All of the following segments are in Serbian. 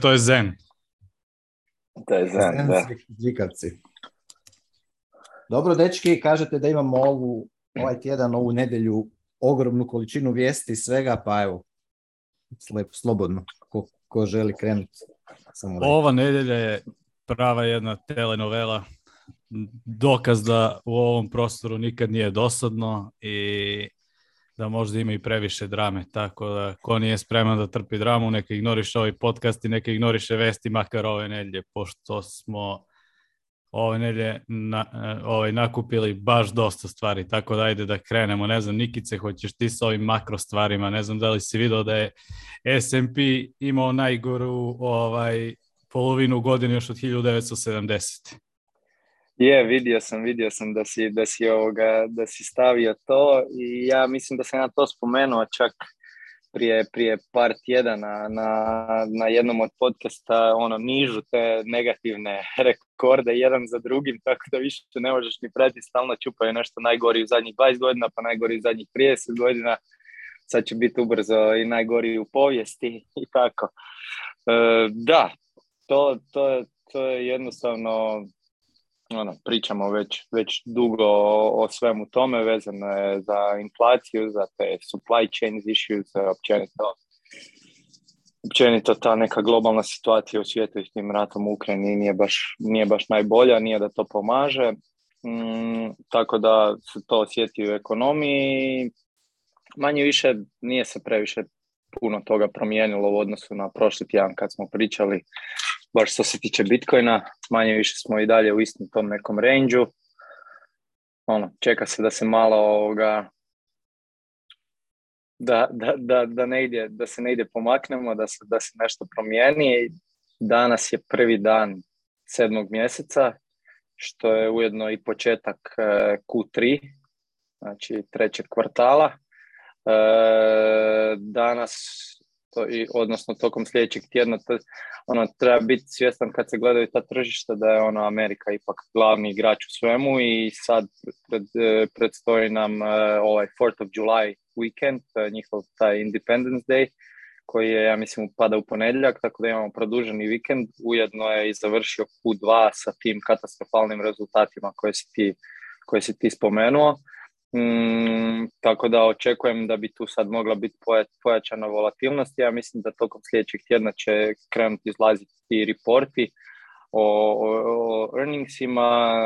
to je zen. To je zen, Dobro, dečki, kažete da imamo ovu, ovaj tjedan, ovu nedjelju, ogromnu količinu vijesti i svega, pa evo, slobodno, ko, ko želi krenuti. Ova nedjelja je prava jedna telenovela, dokaz da u ovom prostoru nikad nije dosadno i da možda ima i previše drame, tako da ko nije spreman da trpi dramu, neka ignoriše ovaj podcast i neka ignoriše vesti makar ove nedlje, pošto smo ove nedlje na, ovaj, nakupili baš dosta stvari, tako da ajde da krenemo. Ne znam, Nikice, hoćeš ti sa ovim makro stvarima, ne znam da li si vidio da je S&P imao najgoru ovaj, polovinu godine još od 1970. Je, vidio sam, vidio sam da si, da si, ovoga, da si stavio to i ja mislim da sam na to spomenuo čak prije, prije par tjedana na, na jednom od podcasta ono, nižu te negativne rekorde jedan za drugim, tako da više ne možeš ni pratiti, stalno čupaju nešto najgori u zadnjih 20 godina, pa najgori u zadnjih 30 godina, sad će biti ubrzo i najgori u povijesti i tako. E, da, to, to, to je jednostavno ono, pričamo već, već dugo o, svemu tome, vezano je za inflaciju, za te supply chain issues, općenito, općenito ta neka globalna situacija u svijetu i s tim ratom u Ukrajini nije baš, nije baš najbolja, nije da to pomaže. Mm, tako da se to osjeti u ekonomiji. Manje više nije se previše puno toga promijenilo u odnosu na prošli tjedan kad smo pričali baš što se tiče Bitcoina, manje više smo i dalje u istom tom nekom range ono, čeka se da se malo ovoga, da, da, da, da, da se ne ide pomaknemo, da se, da se nešto promijeni. Danas je prvi dan sedmog mjeseca, što je ujedno i početak e, Q3, znači trećeg kvartala. E, danas to i odnosno tokom sljedećeg tjedna to, ono treba biti svjestan kad se gledaju ta tržišta da je ono Amerika ipak glavni igrač u svemu i sad pred, e, predstoji nam uh, ovaj 4th of July weekend, uh, njihov taj Independence Day koji je, ja mislim, pada u ponedjeljak, tako da imamo produženi vikend. Ujedno je i završio Q2 sa tim katastrofalnim rezultatima koje se ti, koje si ti spomenuo. Mm, tako da očekujem da bi tu sad mogla biti pojačana volatilnost. Ja mislim da tokom sljedećeg tjedna će krenuti izlaziti ti reporti o, earningsima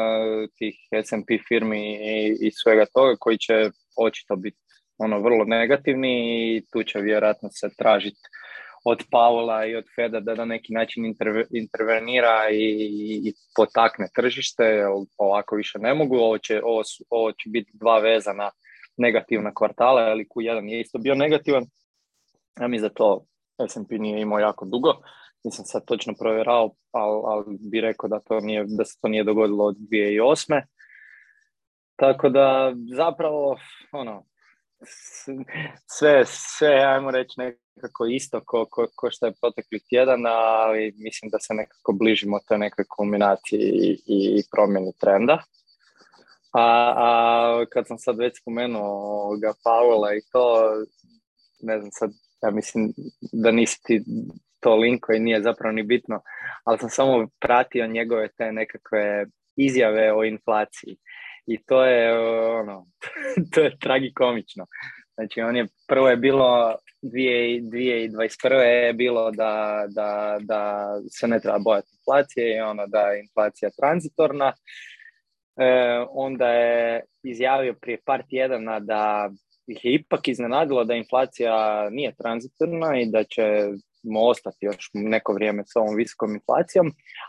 tih S&P firmi i, svega toga koji će očito biti ono vrlo negativni i tu će vjerojatno se tražiti od Paula i od Feda da na neki način intervenira i, potakne tržište, ovako više ne mogu, ovo će, ovo, će biti dva vezana negativna kvartala, ali Q1 je isto bio negativan, ja mi za to S&P nije imao jako dugo, nisam sad točno provjerao, ali, ali bi rekao da, to nije, da se to nije dogodilo od 2008. Tako da zapravo ono, sve, sve, ajmo reći, nekako isto ko, ko, ko što je proteklih tjedana, ali mislim da se nekako bližimo toj nekoj kombinaciji i, i promjeni trenda. A, a kad sam sad već spomenuo ga Paola i to, ne znam sad, ja mislim da nisi ti to linko i nije zapravo ni bitno, ali sam samo pratio njegove te nekakve izjave o inflaciji i to je ono, to je tragikomično. Znači, on je, prvo je bilo, 2021. je bilo da, da, da se ne treba bojati inflacije i ono da je inflacija tranzitorna. E, onda je izjavio prije par tjedana da ih je ipak iznenadilo da inflacija nije tranzitorna i da će ćemo ostati još neko vrijeme s ovom visokom inflacijom,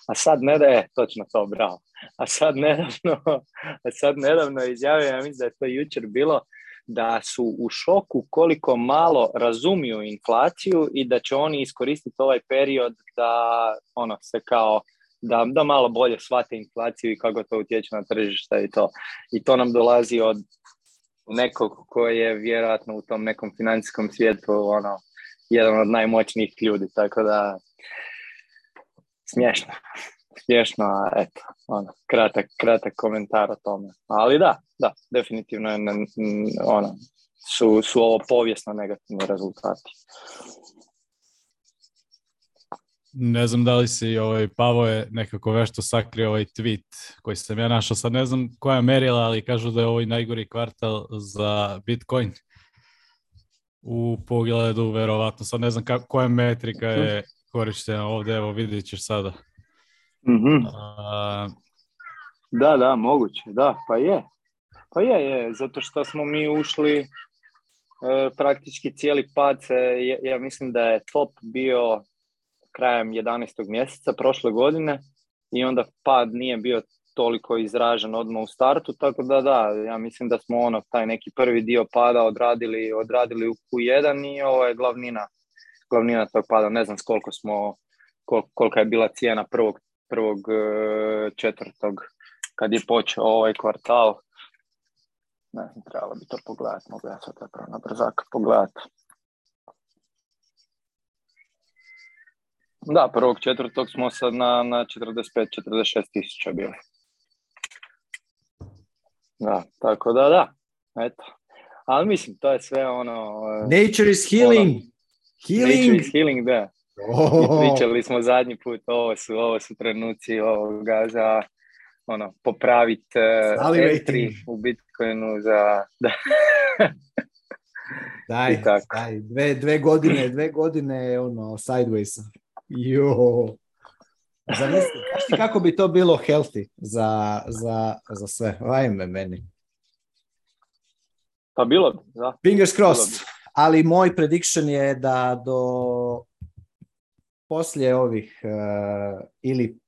a sad ne da je, točno to, bravo, a sad nedavno, a sad nedavno izjavio, ja mislim da je to jučer bilo, da su u šoku koliko malo razumiju inflaciju i da će oni iskoristiti ovaj period da ono se kao da, da malo bolje shvate inflaciju i kako to utječe na tržišta i to. I to nam dolazi od nekog koji je vjerojatno u tom nekom financijskom svijetu ono jedan od najmoćnijih ljudi, tako da smiješno. Smiješno, a eto, ono, kratak, kratak komentar o tome. Ali da, da, definitivno je, ono, su, su ovo povijesno negativni rezultati. Ne znam da li si, ovaj, Pavo je nekako vešto sakrio ovaj tweet koji sam ja našao. Sad ne znam koja je merila, ali kažu da je ovaj najgori kvartal za Bitcoin u pogledu, verovatno. Sad ne znam ka, koja metrika je mhm. korištena ovdje, evo vidjet ćeš sada. Mhm. Da, da, moguće, da, pa je. Pa je, je, zato što smo mi ušli e, praktički cijeli pad, ja mislim da je top bio krajem 11. mjeseca prošle godine i onda pad nije bio toliko izražen odmah u startu, tako da da, ja mislim da smo ono, taj neki prvi dio pada odradili, odradili u Q1 i ovo je glavnina, glavnina tog pada, ne znam koliko smo, kol, kolika je bila cijena prvog, prvog e, četvrtog kad je počeo ovaj kvartal, ne znam, trebalo bi to pogledati, mogu ja sad zapravo na brzak pogledati. Da, prvog četvrtog smo sad na, na 45-46 tisuća bili. Da, tako da da, eto. Ali mislim, to je sve ono... E, nature is healing! Ono, healing! Nature is healing, da. Oh. pričali smo zadnji put, ovo su, ovo su trenuci ovoga za ono, popraviti e u Bitcoinu za... Da. daj, daj, dve, godine, dve godine, ono, sideways. Jo. Zamisli, kako bi to bilo healthy za, za, za sve? Ajme meni. Pa bilo bi, da. Fingers crossed. Ali moj prediction je da do poslije ovih eh, ili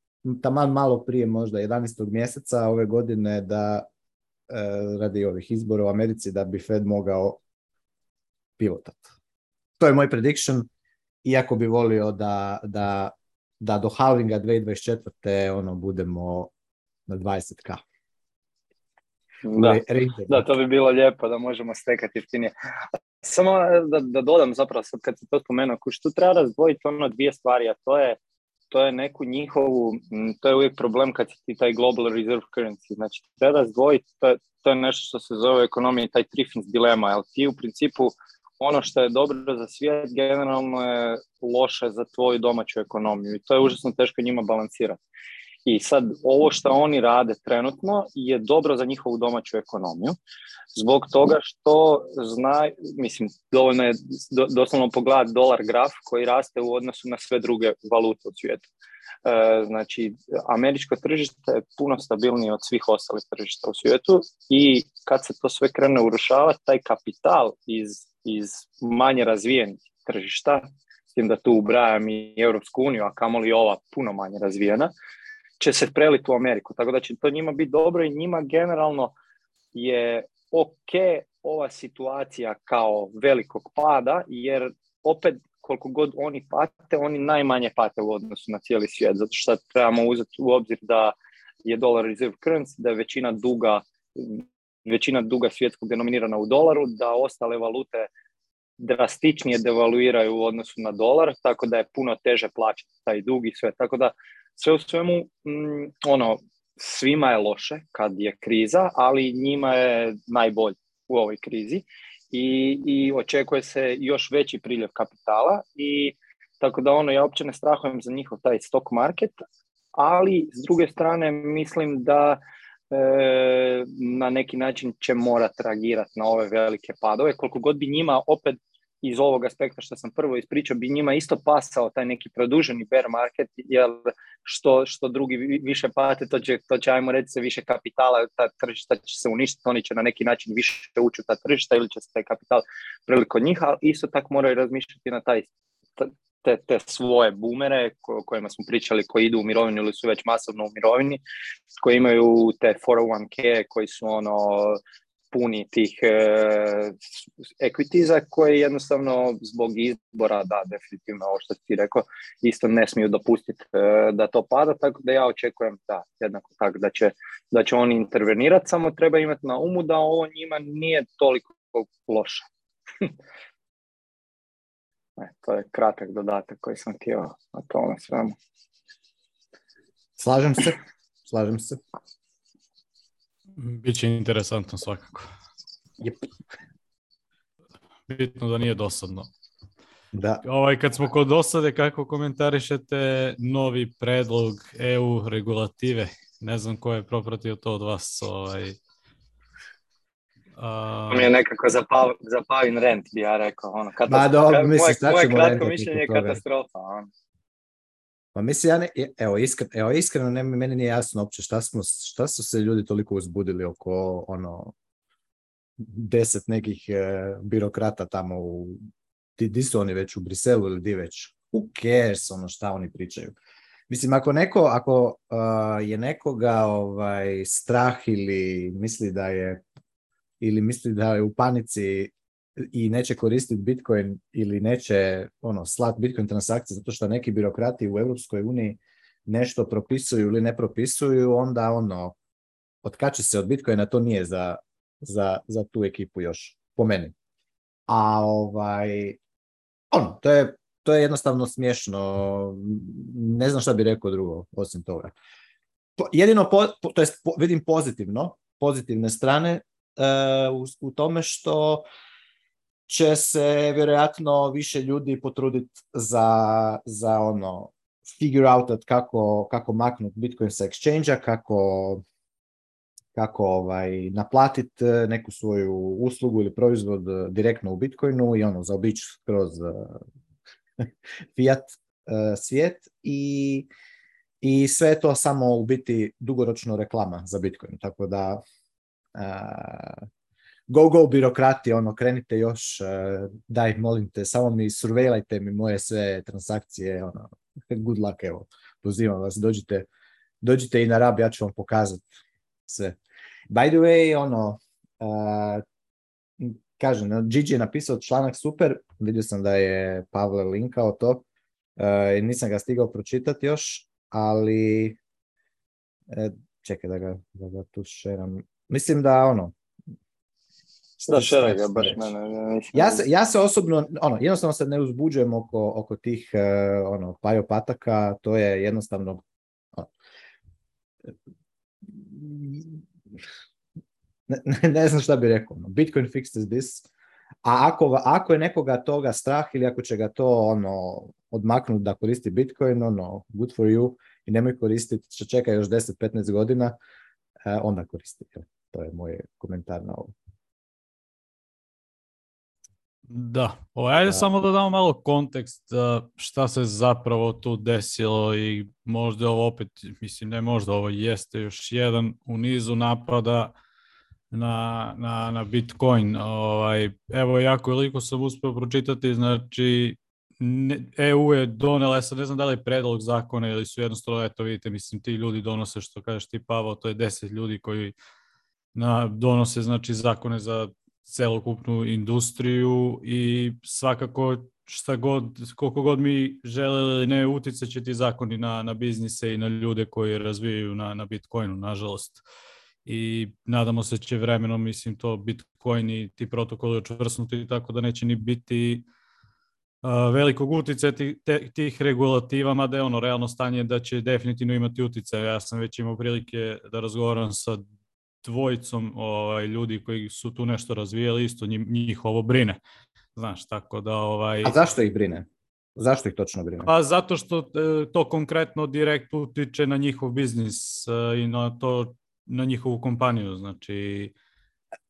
taman malo prije možda 11. mjeseca ove godine da eh, radi ovih izbora u Americi da bi Fed mogao pivotat. To je moj prediction iako bi volio da, da da do halvinga 2024. ono budemo na 20k. Da. da, to znači. bi bilo lijepo da možemo stekati jeftinije. Samo e, da, da dodam zapravo sad kad se to spomenuo, Tu treba razdvojiti ono dvije stvari, a to je to je neku njihovu, to je uvijek problem kad ti taj global reserve currency, znači treba razdvojiti, to, to je nešto što se zove ekonomiji taj trifins dilema, ali ti u principu ono što je dobro za svijet generalno je loše za tvoju domaću ekonomiju i to je užasno teško njima balansirati. I sad ovo što oni rade trenutno je dobro za njihovu domaću ekonomiju zbog toga što zna, mislim, dovoljno je doslovno pogledati dolar graf koji raste u odnosu na sve druge valute u svijetu. E, znači, američko tržište je puno stabilnije od svih ostalih tržišta u svijetu i kad se to sve krene urušavati, taj kapital iz iz manje razvijenih tržišta, s tim da tu ubrajam i Europsku uniju, a kamoli ova puno manje razvijena, će se preliti u Ameriku. Tako da će to njima biti dobro i njima generalno je ok ova situacija kao velikog pada, jer opet koliko god oni pate, oni najmanje pate u odnosu na cijeli svijet, zato što trebamo uzeti u obzir da je dolar reserve currency, da je većina duga većina duga svjetskog denominirana u dolaru, da ostale valute drastičnije devaluiraju u odnosu na dolar, tako da je puno teže plaćati taj dug i sve. Tako da sve u svemu, mm, ono, svima je loše kad je kriza, ali njima je najbolje u ovoj krizi i, i očekuje se još veći priljev kapitala i tako da ono, ja uopće ne strahujem za njihov taj stock market, ali s druge strane mislim da E, na neki način će morat reagirati na ove velike padove. Koliko god bi njima opet iz ovog aspekta što sam prvo ispričao, bi njima isto pasao taj neki produženi bear market, jer što, što drugi više pate, to će, to ajmo reći, se više kapitala, ta tržišta će se uništiti, oni će na neki način više ući u ta tržišta ili će se taj kapital preliko njih, ali isto tako moraju razmišljati na taj te, te svoje bumere ko, kojima smo pričali koji idu u mirovinu ili su već masovno u mirovini, koji imaju te 401k koji su ono puni tih ekvitiza koji jednostavno zbog izbora, da, definitivno ovo što ti rekao, isto ne smiju dopustiti e, da to pada, tako da ja očekujem da, jednako tako, da će, da će oni intervenirati, samo treba imati na umu da ovo njima nije toliko loše. E, to je kratak dodatak koji sam htio na tome svemu. Slažem se, slažem se. Biće interesantno svakako. Bitno da nije dosadno. Da. Ovaj, kad smo kod dosade, kako komentarišete novi predlog EU regulative? Ne znam ko je propratio to od vas. Ovaj, Uh, to mi je nekako zapav, rent, bi ja rekao. Ono, katastrofa. Ma dobro, mislim, moje, moje kratko mišljenje je katastrofa. Ono. Pa mislim, ja ne, evo, iskreno, evo, iskreno ne, meni nije jasno uopće šta, smo, šta su se ljudi toliko uzbudili oko ono deset nekih e, birokrata tamo u, di, di, su oni već u Briselu ili di već, who cares ono šta oni pričaju. Mislim, ako neko, ako uh, je nekoga ovaj, strah ili misli da je ili misli da je u panici i neće koristiti Bitcoin ili neće ono, slat Bitcoin transakcije zato što neki birokrati u Europskoj uniji nešto propisuju ili ne propisuju, onda ono, otkače se od Bitcoina, to nije za, za, za tu ekipu još, po meni. A ovaj, ono, to je, jednostavno smiješno, ne znam šta bi rekao drugo osim toga. Jedino, po, to jest, vidim pozitivno, pozitivne strane, E, u, u tome što će se vjerojatno više ljudi potruditi za, za ono figure out kako, kako maknuti Bitcoin sa exchange kako, kako ovaj, naplatiti e, neku svoju uslugu ili proizvod e, direktno u Bitcoinu i ono zaobići kroz fiat svijet i, i sve je to samo u biti dugoročno reklama za Bitcoin. Tako da go, go birokrati, ono, krenite još, e, daj, molim te, samo mi survejlajte mi moje sve transakcije, ono, good luck, evo, pozivam vas, dođite, dođite i na rab, ja ću vam pokazati sve. By the way, ono, uh, kažem, no, Gigi je napisao članak super, vidio sam da je Pavle linkao to, uh, nisam ga stigao pročitati još, ali, e, čekaj da ga, da tu šeram, Mislim da ono... ja, se, ja se osobno, ono, jednostavno se ne uzbuđujem oko, oko tih uh, ono, pajopataka, to je jednostavno... Ono, ne, znam šta bi rekao. Ono, Bitcoin fixes this. A ako, ako je nekoga toga strah ili ako će ga to ono, odmaknuti da koristi Bitcoin, ono, good for you, i nemoj koristiti, čeka još 10-15 godina, e, onda koristi. To je moj komentar na ovo. Da, ajde da. samo da damo malo kontekst eh, šta se zapravo tu desilo i možda ovo opet, mislim ne možda, ovo jeste još jedan u nizu napada na, na, na Bitcoin. Ovaj, evo, jako koliko sam uspio pročitati, znači EU e je donela, ja sad ne znam da li je predlog zakona ili su jednostavno, eto vidite, mislim ti ljudi donose što kažeš ti Pavo, to je deset ljudi koji na, donose znači zakone za celokupnu industriju i svakako šta god, koliko god mi želeli ne, utjecat će ti zakoni na, na biznise i na ljude koji razvijaju na, na Bitcoinu, nažalost. I nadamo se će vremenom, mislim, to Bitcoin i ti protokoli očvrsnuti tako da neće ni biti velikog utjecaja tih regulativa, da je ono realno stanje da će definitivno imati utjecaj. Ja sam već imao prilike da razgovaram sa dvojicom ovaj, ljudi koji su tu nešto razvijali, isto njih, njih ovo brine. Znaš, tako da... Ovaj... A zašto ih brine? Zašto ih točno brine? Pa zato što e, to konkretno direkt utiče na njihov biznis e, i na to na njihovu kompaniju, znači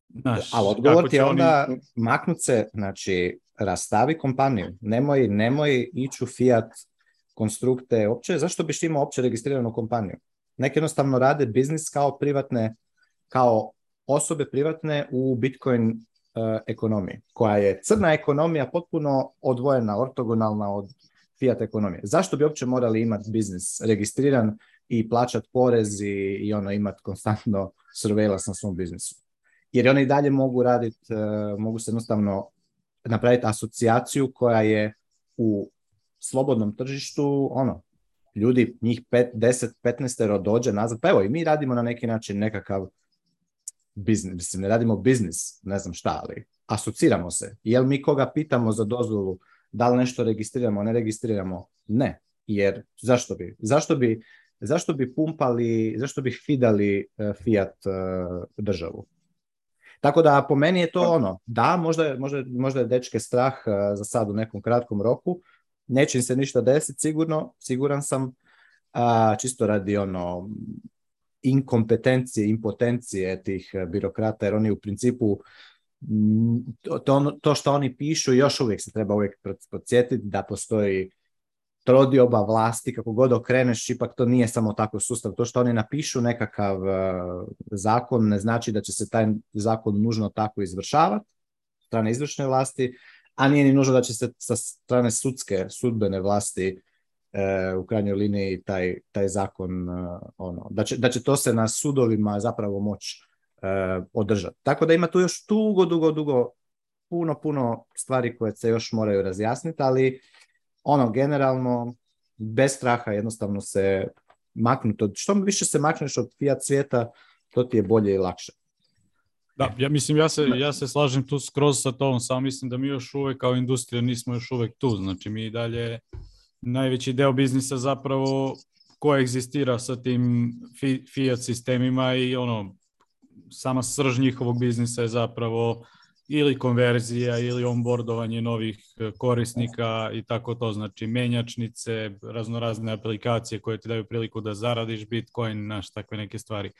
znaš, Ali odgovor ti je onda oni... maknut se, znači rastavi kompaniju, nemoj, nemoj ići u Fiat konstrukte, opće, zašto biš imao opće registriranu kompaniju? Neki jednostavno rade biznis kao privatne kao osobe privatne u Bitcoin e, ekonomiji, koja je crna ekonomija potpuno odvojena, ortogonalna od fiat ekonomije. Zašto bi uopće morali imati biznis registriran i plaćati porez i, i ono imati konstantno surveillance na svom biznisu? Jer oni dalje mogu raditi, e, mogu se jednostavno napraviti asocijaciju koja je u slobodnom tržištu, ono, ljudi, njih 10, 15 dođe nazad, pa evo i mi radimo na neki način nekakav biznis, mislim, ne radimo biznis, ne znam šta, ali asociramo se. Jel mi koga pitamo za dozvolu da li nešto registriramo, ne registriramo? Ne, jer zašto bi? Zašto bi, zašto bi pumpali, zašto bi fidali e, Fiat e, državu? Tako da po meni je to pa- ono, da, možda, možda, možda je dečke strah e, za sad u nekom kratkom roku, neće im se ništa desiti sigurno, siguran sam, čisto radi ono inkompetencije, impotencije tih eh, birokrata, jer oni u principu mm, to, ono, to što oni pišu još uvijek se treba uvijek podsjetiti da postoji trodioba vlasti, kako god okreneš, ipak to nije samo tako sustav. To što oni napišu nekakav eh, zakon ne znači da će se taj zakon nužno tako izvršavati strane izvršne vlasti, a nije ni nužno da će se sa strane sudske, sudbene vlasti Eh, u krajnjoj liniji taj, taj zakon, eh, ono, da će, da će to se na sudovima zapravo moć eh, održati. Tako da ima tu još dugo, dugo, dugo puno, puno stvari koje se još moraju razjasniti, ali ono, generalno, bez straha jednostavno se maknuti. Što više se makneš od fiat svijeta, to ti je bolje i lakše. Da, ja mislim, ja se, ja se slažem tu skroz sa tom, samo mislim da mi još uvek kao industrija nismo još uvek tu, znači mi i dalje najveći deo biznisa zapravo koegzistira sa tim fiat sistemima i ono, sama srž njihovog biznisa je zapravo ili konverzija ili onboardovanje novih e, korisnika i tako to, znači menjačnice, raznorazne aplikacije koje ti daju priliku da zaradiš Bitcoin, naš takve neke stvari.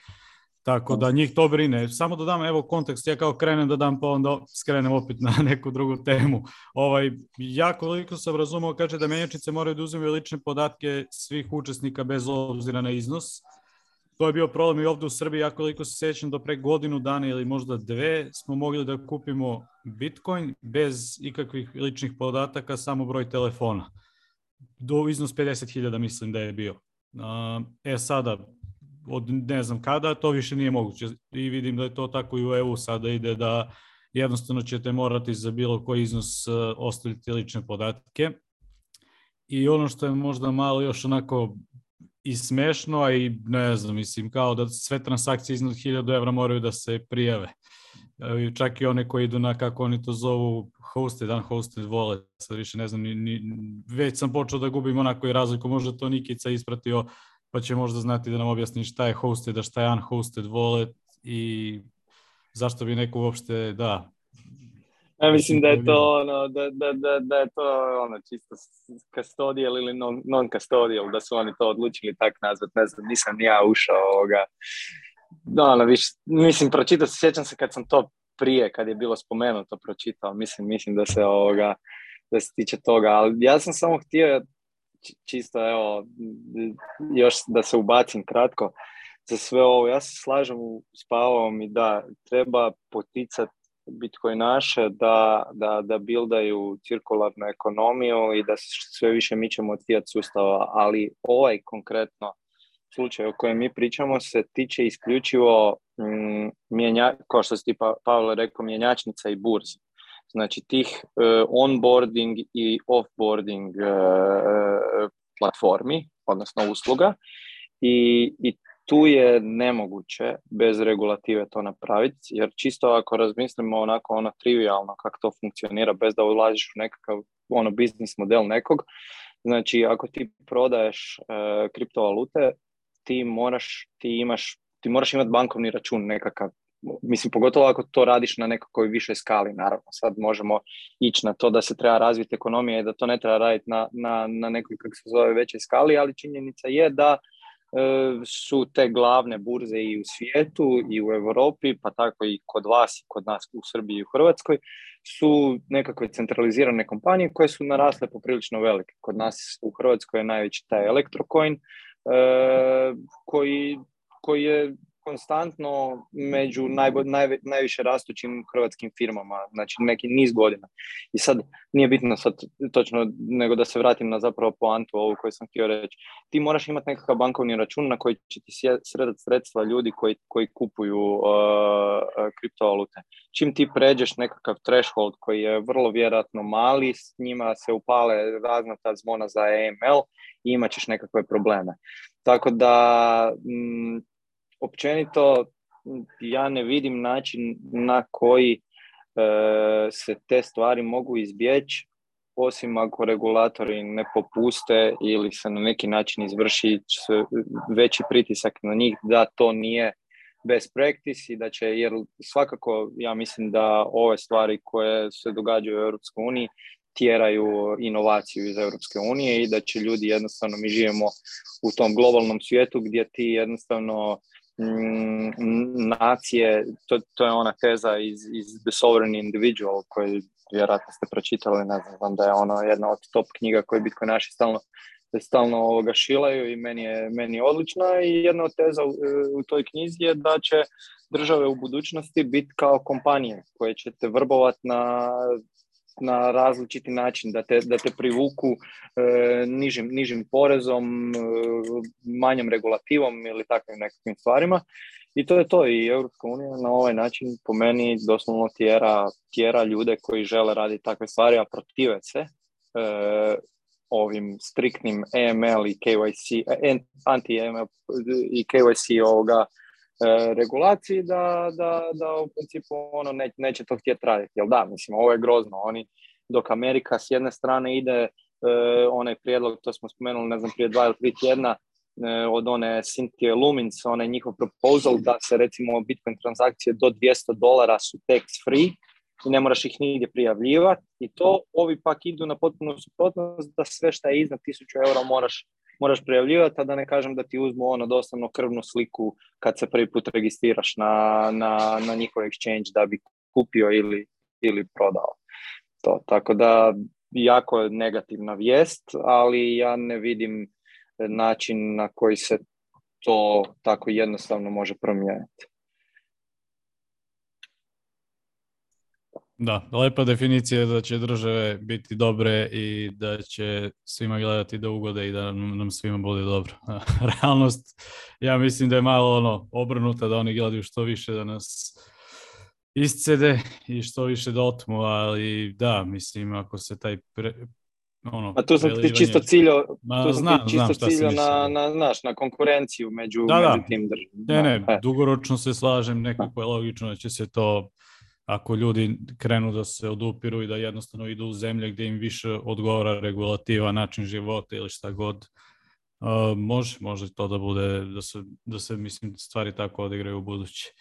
Tako da njih to brine. Samo da dam evo kontekst, ja kao krenem da dam pa onda skrenem opet na neku drugu temu. Ovaj, ja koliko sam razumao kaže da menjačice moraju da uzimaju lične podatke svih učesnika bez obzira na iznos. To je bio problem i ovdje u Srbiji, ja koliko se sjećam do pre godinu dana ili možda dve smo mogli da kupimo Bitcoin bez ikakvih ličnih podataka, samo broj telefona. Do iznos 50.000 mislim da je bio. E sada, od ne znam kada, to više nije moguće. I vidim da je to tako i u EU sada ide da jednostavno ćete morati za bilo koji iznos e, ostaviti lične podatke. I ono što je možda malo još onako i smešno, a i ne znam, mislim, kao da sve transakcije iznad 1000 evra moraju da se prijave. E, čak i one koje idu na, kako oni to zovu, hosted, unhosted wallet, sad više ne znam, ni, ni, već sam počeo da gubim onako i razliku, možda to Nikica ispratio pa će možda znati da nam objasni šta je hosted, a šta je unhosted wallet i zašto bi neko uopšte, da, ja mislim da je to ono, da, da, da, da je to ono, čisto custodial ili non, non custodial, da su oni to odlučili tak nazvat, ne znam, nisam ja ušao ovoga. Da, ono, viš, mislim, pročitao se, sjećam se kad sam to prije, kad je bilo spomenuto, pročitao, mislim, mislim da se ovoga, da se tiče toga, ali ja sam samo htio čisto evo, još da se ubacim kratko za sve ovo. Ja se slažem s Pavom i da treba poticati naše da, da, da bildaju cirkularnu ekonomiju i da sve više mičemo od fiat sustava, ali ovaj konkretno slučaj o kojem mi pričamo se tiče isključivo mm, kao što si ti pa, Pavle rekao, mjenjačnica i burze. Znači tih e, onboarding i offboarding e, e, platformi, odnosno usluga i, i tu je nemoguće bez regulative to napraviti, jer čisto ako razmislimo onako ono trivialno kako to funkcionira bez da ulaziš u nekakav ono biznis model nekog, znači ako ti prodaješ kriptovalute, ti moraš, ti imaš, ti moraš imati bankovni račun nekakav mislim pogotovo ako to radiš na nekakoj višoj skali, naravno. Sad možemo ići na to da se treba razviti ekonomija i da to ne treba raditi na, na, na nekoj, kako se zove, većoj skali, ali činjenica je da e, su te glavne burze i u svijetu i u Europi, pa tako i kod vas i kod nas u Srbiji i u Hrvatskoj, su nekakve centralizirane kompanije koje su narasle poprilično velike. Kod nas u Hrvatskoj je najveći taj Electrocoin, e, koji, koji je konstantno među najbolj, naj, najviše rastućim hrvatskim firmama, znači neki niz godina. I sad, nije bitno sad točno, nego da se vratim na zapravo poantu ovu koju sam htio reći. Ti moraš imati nekakav bankovni račun na koji će ti sredat sredstva ljudi koji, koji kupuju uh, kriptovalute. Čim ti pređeš nekakav threshold koji je vrlo vjerojatno mali, s njima se upale razna ta zvona za AML e i imat ćeš nekakve probleme. Tako da mm, općenito ja ne vidim način na koji e, se te stvari mogu izbjeći osim ako regulatori ne popuste ili se na neki način izvrši veći pritisak na njih da to nije best practice i da će, jer svakako ja mislim da ove stvari koje se događaju u Europskoj uniji tjeraju inovaciju iz Europske unije i da će ljudi jednostavno, mi živimo u tom globalnom svijetu gdje ti jednostavno Mm, nacije, to, to je ona teza iz, iz The Sovereign Individual koju vjerojatno ste pročitali, ne znam da je ona jedna od top knjiga koje naši stalno stalno ovoga šilaju i meni je, meni odlična i jedna od teza u, u, toj knjizi je da će države u budućnosti biti kao kompanije koje ćete vrbovat na na različiti način, da te, da te privuku e, nižim, nižim porezom, e, manjom regulativom ili takvim nekakvim stvarima. I to je to i Europska unija na ovaj način po meni doslovno tjera, tjera ljude koji žele raditi takve stvari, a protive se e, ovim striktnim AML e i KYC, anti aml i KYC ovoga E, regulaciji da, da, da u principu ono ne, neće to htjeti raditi. Jel da, mislim, ovo je grozno. Oni, dok Amerika s jedne strane ide E, onaj prijedlog, to smo spomenuli, ne znam, prije dva ili tri tjedna, e, od one Cynthia Lumins, onaj njihov proposal da se recimo Bitcoin transakcije do 200 dolara su tax free i ne moraš ih nigdje prijavljivati i to ovi pak idu na potpuno suprotnost da sve što je iznad 1000 eura moraš moraš prijavljivati, a da ne kažem da ti uzmu ono doslovno krvnu sliku kad se prvi put registriraš na, na, na njihov exchange da bi kupio ili, ili prodao. To, tako da jako je negativna vijest, ali ja ne vidim način na koji se to tako jednostavno može promijeniti. Da, lepa definicija da će države biti dobre i da će svima gledati da ugode i da nam svima bude dobro. Realnost, ja mislim da je malo ono obrnuta, da oni gledaju što više da nas iscede i što više da otmu, ali da, mislim, ako se taj pre, ono, A tu sam ti čisto ciljo, znam, čisto na, na, znaš, na konkurenciju među, da, među da. tim državima. Ne, ne, e. dugoročno se slažem, nekako je logično da će se to ako ljudi krenu da se odupiru i da jednostavno idu u zemlje gdje im više odgovara regulativa, način života ili šta god, može, može to da bude, da se, da se mislim, stvari tako odigraju u budući.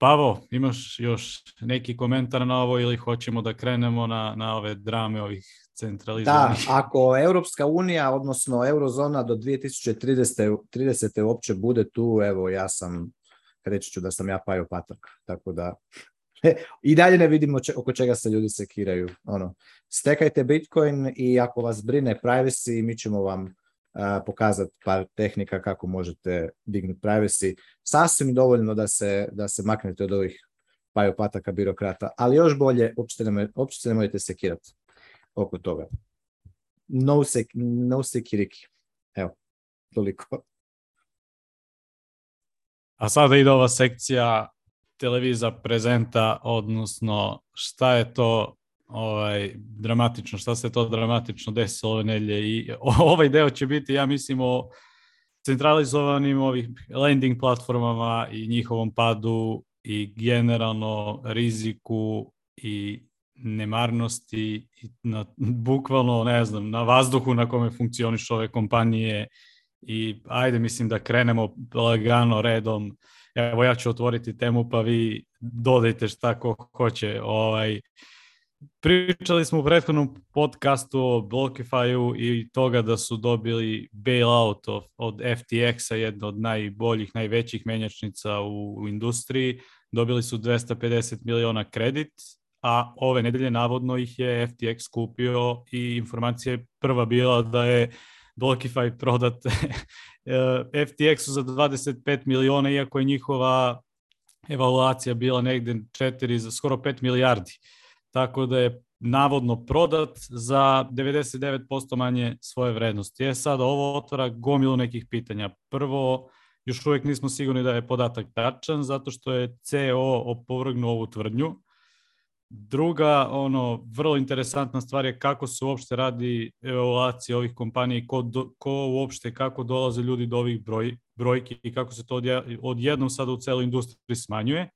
Pavo, imaš još neki komentar na ovo ili hoćemo da krenemo na, na ove drame ovih centralizovanih? Da, ako Europska unija, odnosno eurozona do 2030. 30. uopće bude tu, evo ja sam reći ću da sam ja pajo Tako da e, i dalje ne vidimo oko čega se ljudi sekiraju. Ono, stekajte Bitcoin i ako vas brine privacy, mi ćemo vam pokazati par tehnika kako možete dignuti privacy. Sasvim dovoljno da se, da se maknete od ovih pajopataka birokrata, ali još bolje, uopće se ne možete sekirati oko toga. No, sek, no sekiriki. Evo, toliko. A sada ide ova sekcija televiza prezenta, odnosno šta je to ovaj, dramatično, šta se to dramatično desilo ove nedlje i ovaj deo će biti, ja mislim, o centralizovanim ovih landing platformama i njihovom padu i generalno riziku i nemarnosti i na, bukvalno, ne znam, na vazduhu na kome funkcioniš ove kompanije i ajde mislim da krenemo lagano redom. Evo ja ću otvoriti temu pa vi dodajte šta ko hoće. Ovaj, pričali smo u prethodnom podcastu o Blockify-u i toga da su dobili bailout of, od FTX-a, jedna od najboljih, najvećih menjačnica u, u industriji. Dobili su 250 miliona kredit, a ove nedelje navodno ih je FTX kupio i informacija je prva bila da je Blockify prodat eh, FTX-u za 25 miliona, iako je njihova evaluacija bila negdje 4 za skoro 5 milijardi. Tako da je navodno prodat za 99% manje svoje vrednosti. Je sad ovo otvara gomilu nekih pitanja. Prvo, još uvijek nismo sigurni da je podatak tačan, zato što je CO e opovrgnuo ovu tvrdnju Druga, ono, vrlo interesantna stvar je kako se uopšte radi evaluacija ovih kompanija i ko, uopšte, kako dolaze ljudi do ovih broj, brojki i kako se to odjednom sad u celoj industriji smanjuje.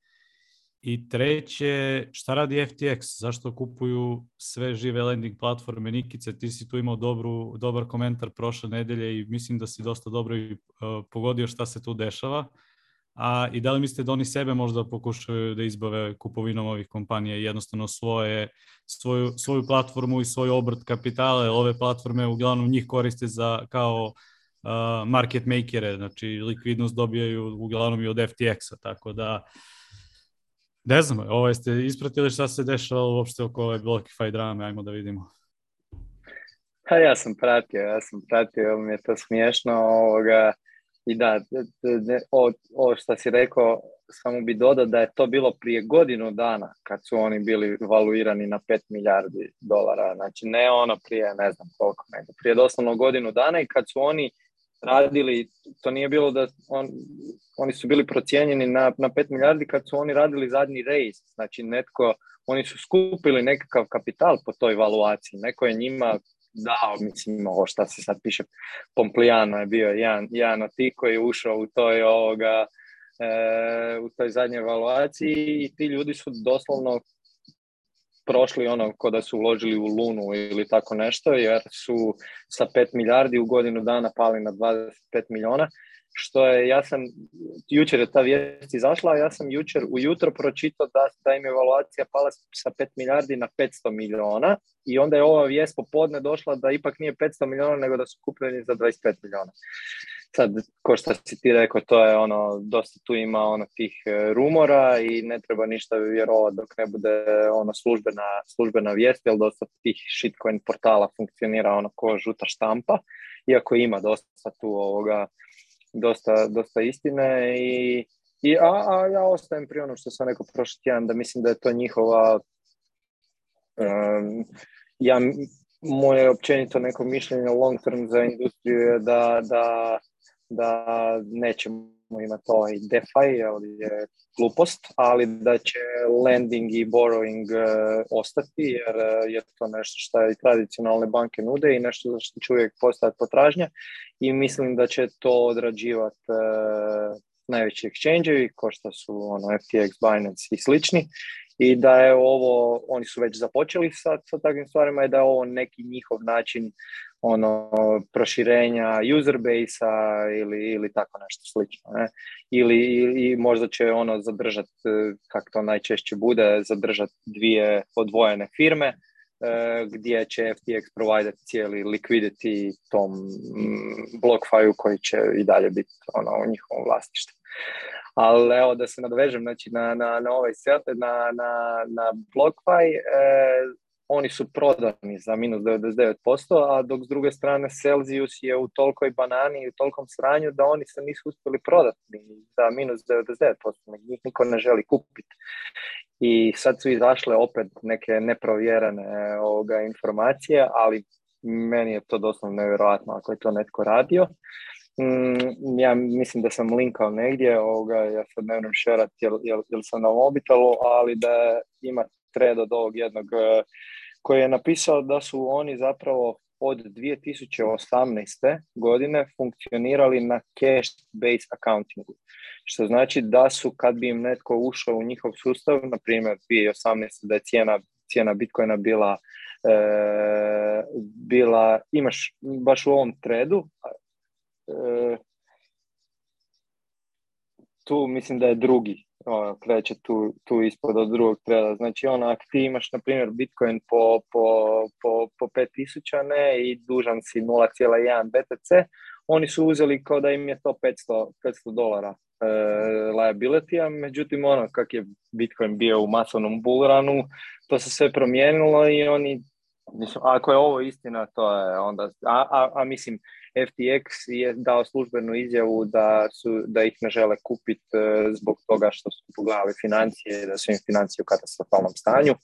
I treće, šta radi FTX? Zašto kupuju sve žive lending platforme? Nikice, ti si tu imao dobar komentar prošle nedelje i mislim da si dosta dobro i, e, pogodio šta se tu dešava a i da li mislite da oni sebe možda pokušaju da izbave kupovinom ovih kompanija jednostavno svoje, svoju, svoju platformu i svoj obrt kapitale, ove platforme uglavnom njih koriste za kao market makere, znači likvidnost dobijaju uglavnom i od FTX-a, tako da ne znam, ovo ovaj, ste ispratili šta se dešava uopšte oko ove Blockify drame, ajmo da vidimo. Pa ja sam pratio, ja sam pratio, mi je to smiješno, ovoga, i da, o, što si rekao, samo bi dodao da je to bilo prije godinu dana kad su oni bili valuirani na 5 milijardi dolara. Znači ne ono prije ne znam koliko, nego prije doslovno godinu dana i kad su oni radili, to nije bilo da oni su bili procijenjeni na, na 5 milijardi kad su oni radili zadnji rejs. Znači netko, oni su skupili nekakav kapital po toj valuaciji. Neko je njima zao, mislim, ovo šta se sad piše, Pompliano je bio jedan, jedan od tih koji je ušao u toj ovoga, e, u toj zadnjoj evaluaciji i ti ljudi su doslovno prošli ono ko da su uložili u Lunu ili tako nešto, jer su sa 5 milijardi u godinu dana pali na 25 milijuna što je, ja sam, jučer je ta vijest izašla, a ja sam jučer ujutro pročitao da, da im evaluacija pala sa 5 milijardi na 500 miliona i onda je ova vijest popodne došla da ipak nije 500 miliona nego da su kupljeni za 25 miliona. Sad, ko što si ti rekao, to je ono, dosta tu ima ono tih e, rumora i ne treba ništa vjerovati dok ne bude ono službena, službena vijest, jer dosta tih shitcoin portala funkcionira ono ko žuta štampa, iako ima dosta tu ovoga dosta, dosta istine i, i a, a, ja ostajem pri onom što sam rekao prošli tjedan da mislim da je to njihova um, ja, moje općenito neko mišljenje long term za industriju je da, da, da nećemo ima to i DeFi, je glupost, ali da će lending i borrowing e, ostati jer e, je to nešto što i tradicionalne banke nude i nešto za što će uvijek postati potražnja i mislim da će to odrađivati e, najveći exchange kao što su ono, FTX, Binance i slični i da je ovo, oni su već započeli sa, sa takvim stvarima i da je ovo neki njihov način ono proširenja user base-a ili, ili tako nešto slično. Ne? Ili i možda će ono zadržat, e, kako to najčešće bude, zadržat dvije odvojene firme e, gdje će FTX provajdati cijeli liquidity tom mm, blokfaju koji će i dalje biti ono, u njihovom vlasništvu. Ali evo da se nadovežem znači, na, na, na ovaj set, na, na, na BlockFi, oni su prodani za minus 99%, a dok s druge strane Celsius je u tolkoj banani i u tolkom sranju da oni se nisu uspjeli prodati za minus 99%, njih niko ne želi kupiti. I sad su izašle opet neke neprovjerene ovoga informacije, ali meni je to doslovno nevjerojatno ako je to netko radio. Mm, ja mislim da sam linkao negdje, ovoga, ja sad ne moram šerat jer, sam na mobitelu, ali da ima thread od ovog jednog e, koji je napisao da su oni zapravo od 2018. godine funkcionirali na cash-based accountingu. Što znači da su kad bi im netko ušao u njihov sustav, na primjer 2018. da je cijena, cijena Bitcoina bila, e, bila, imaš baš u ovom tredu, e, tu mislim da je drugi ono, kreće tu, tu ispod od drugog treda. Znači, ono, ako ti imaš, na primjer, Bitcoin po, po, po, po 5000 ne, i dužan si 0,1 BTC, oni su uzeli kao da im je to 500, 500 dolara e, liability, a međutim, ono, kak je Bitcoin bio u masovnom bulranu, to se sve promijenilo i oni, mislim, ako je ovo istina, to je onda, a, a, a mislim, FTX je dao službenu izjavu da, su, da ih ne žele kupiti e, zbog toga što su pogledali financije, da su im financije u katastrofalnom stanju,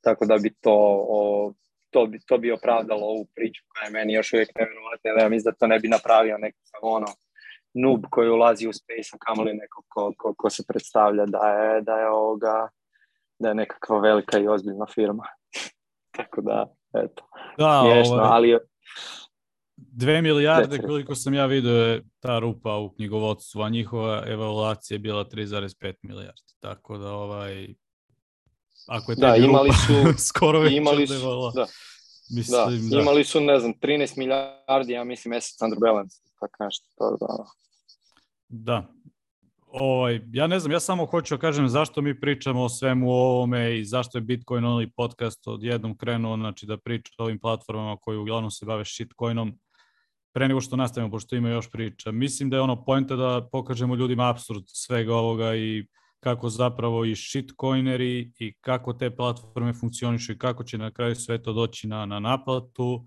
tako da bi to, to, bi, to bi opravdalo ovu priču koja je meni još uvijek nevjerojatna, ja mislim da to ne bi napravio neki ono noob koji ulazi u space, a kamoli neko ko, ko, se predstavlja da je, da je ovoga, da je nekakva velika i ozbiljna firma. tako da, eto, da, ovaj. ali Dve milijarde koliko sam ja vidio je ta rupa u knjigovodstvu, a njihova evaluacija je bila 3,5 milijardi. Tako da ovaj... Ako je da, imali su, skoro već imali su, Mislim, da. imali su, ne znam, 13 milijardi, ja mislim, under balance, tako nešto. To, da. Ono. da. Ovaj, ja ne znam, ja samo hoću kažem zašto mi pričamo o svemu ovome i zašto je Bitcoin only podcast odjednom krenuo, znači da priča o ovim platformama koji uglavnom se bave shitcoinom pre nego što nastavimo, pošto ima još priča, mislim da je ono pojenta da pokažemo ljudima absurd svega ovoga i kako zapravo i shitcoineri i kako te platforme funkcionišu i kako će na kraju sve to doći na, na naplatu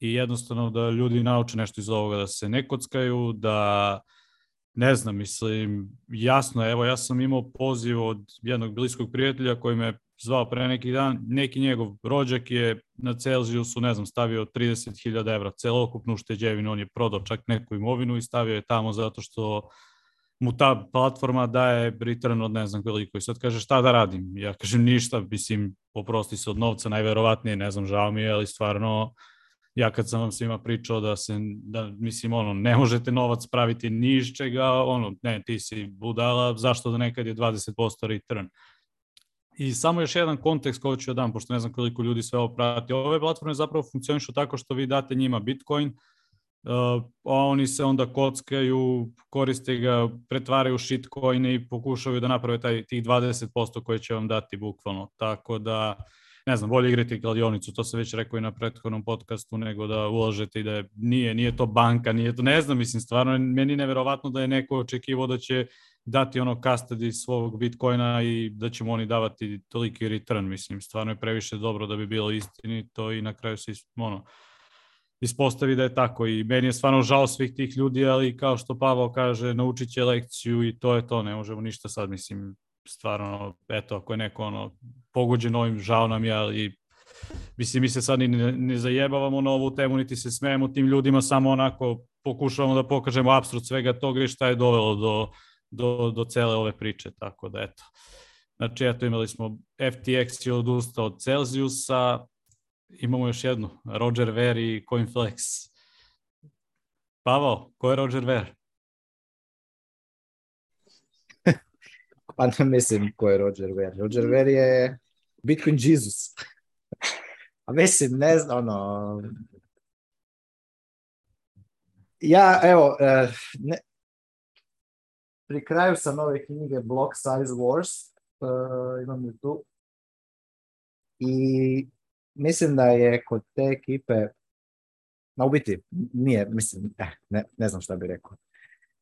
i jednostavno da ljudi nauče nešto iz ovoga, da se ne kockaju, da ne znam, mislim, jasno, evo ja sam imao poziv od jednog bliskog prijatelja koji me zvao pre neki dan, neki njegov rođak je na Celsiusu, ne znam, stavio 30.000 evra celokupnu ušteđevinu, on je prodao čak neku imovinu i stavio je tamo zato što mu ta platforma daje return od ne znam koliko i sad kaže šta da radim? Ja kažem ništa, mislim, poprosti se od novca, najverovatnije, ne znam, žao mi je, ali stvarno ja kad sam vam svima pričao da se, da, mislim, ono, ne možete novac praviti ni iz čega, ono, ne, ti si budala, zašto da nekad je 20% return? I samo još jedan kontekst koji ću dam, pošto ne znam koliko ljudi sve ovo prati. Ove platforme zapravo funkcionišu tako što vi date njima Bitcoin, eh, a oni se onda kockaju, koriste ga, pretvaraju shitcoine i pokušaju da naprave taj, tih 20% koje će vam dati bukvalno. Tako da, ne znam, bolje igrati kladionicu, to sam već rekao i na prethodnom podcastu, nego da ulažete i da je, nije, nije to banka, nije to, ne znam, mislim, stvarno meni neverovatno da je neko očekivao da će dati ono custody svog bitcoina i da ćemo oni davati toliki return, mislim, stvarno je previše dobro da bi bilo istinito i na kraju se ono, ispostavi da je tako i meni je stvarno žao svih tih ljudi, ali kao što Pavao kaže, naučit će lekciju i to je to, ne možemo ništa sad, mislim, stvarno, eto, ako je neko ono, pogođen ovim, žao nam je, ali mislim, mi se sad ni ne zajebavamo na ovu temu, niti se smijemo tim ljudima, samo onako pokušavamo da pokažemo apsurd svega toga i šta je dovelo do do, do cele ove priče, tako da eto. Znači, eto, imali smo FTX je odustao od Celsiusa, imamo još jednu, Roger Ver i CoinFlex. Pavao, ko je Roger Ver? pa ne mislim ko je Roger Ver. Roger Ver je Bitcoin Jesus. A mislim, ne znam, ono... Ja, evo, eh, ne, Pri kraju sam ove knjige Block Size Wars, uh, imam je tu. I mislim da je kod te ekipe, na ubiti, nije, mislim, eh, ne, ne znam šta bi rekao.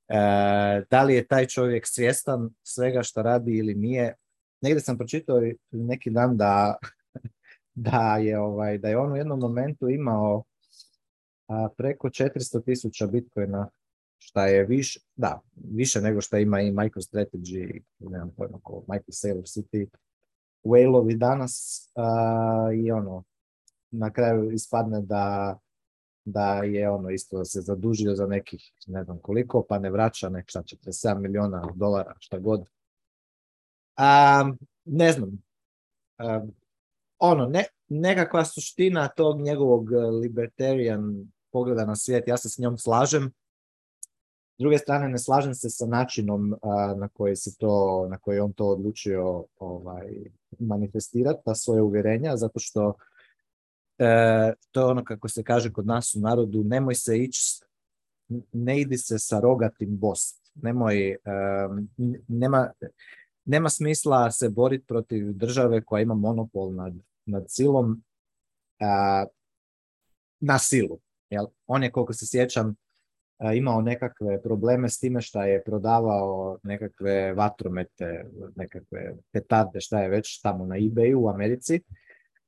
E, da li je taj čovjek svjestan svega što radi ili nije. Negdje sam pročitao neki dan da, da, je, ovaj, da je on u jednom momentu imao a, preko 400 tisuća bitcoina šta je više, da, više nego što ima i MicroStrategy, nemam pojma ko, Sailor City, Whale-ovi danas uh, i ono, na kraju ispadne da, da je ono isto se zadužio za nekih ne znam koliko, pa ne vraća nek šta 47 milijuna dolara, šta god. ne znam, ono, ne, nekakva suština tog njegovog e, libertarian pogleda na svijet, ja se s njom slažem, s druge strane, ne slažem se sa načinom na koji se to, na koji on to odlučio ovaj, manifestirati, ta svoje uvjerenja, zato što e, to je ono kako se kaže kod nas u narodu, nemoj se ići, ne idi se sa rogatim bost, nemoj, e, nema, nema smisla se boriti protiv države koja ima monopol nad, silom, na silu. Jel? On je, koliko se sjećam, imao nekakve probleme s time šta je prodavao nekakve vatromete, nekakve petarde, šta je već tamo na ebay u Americi.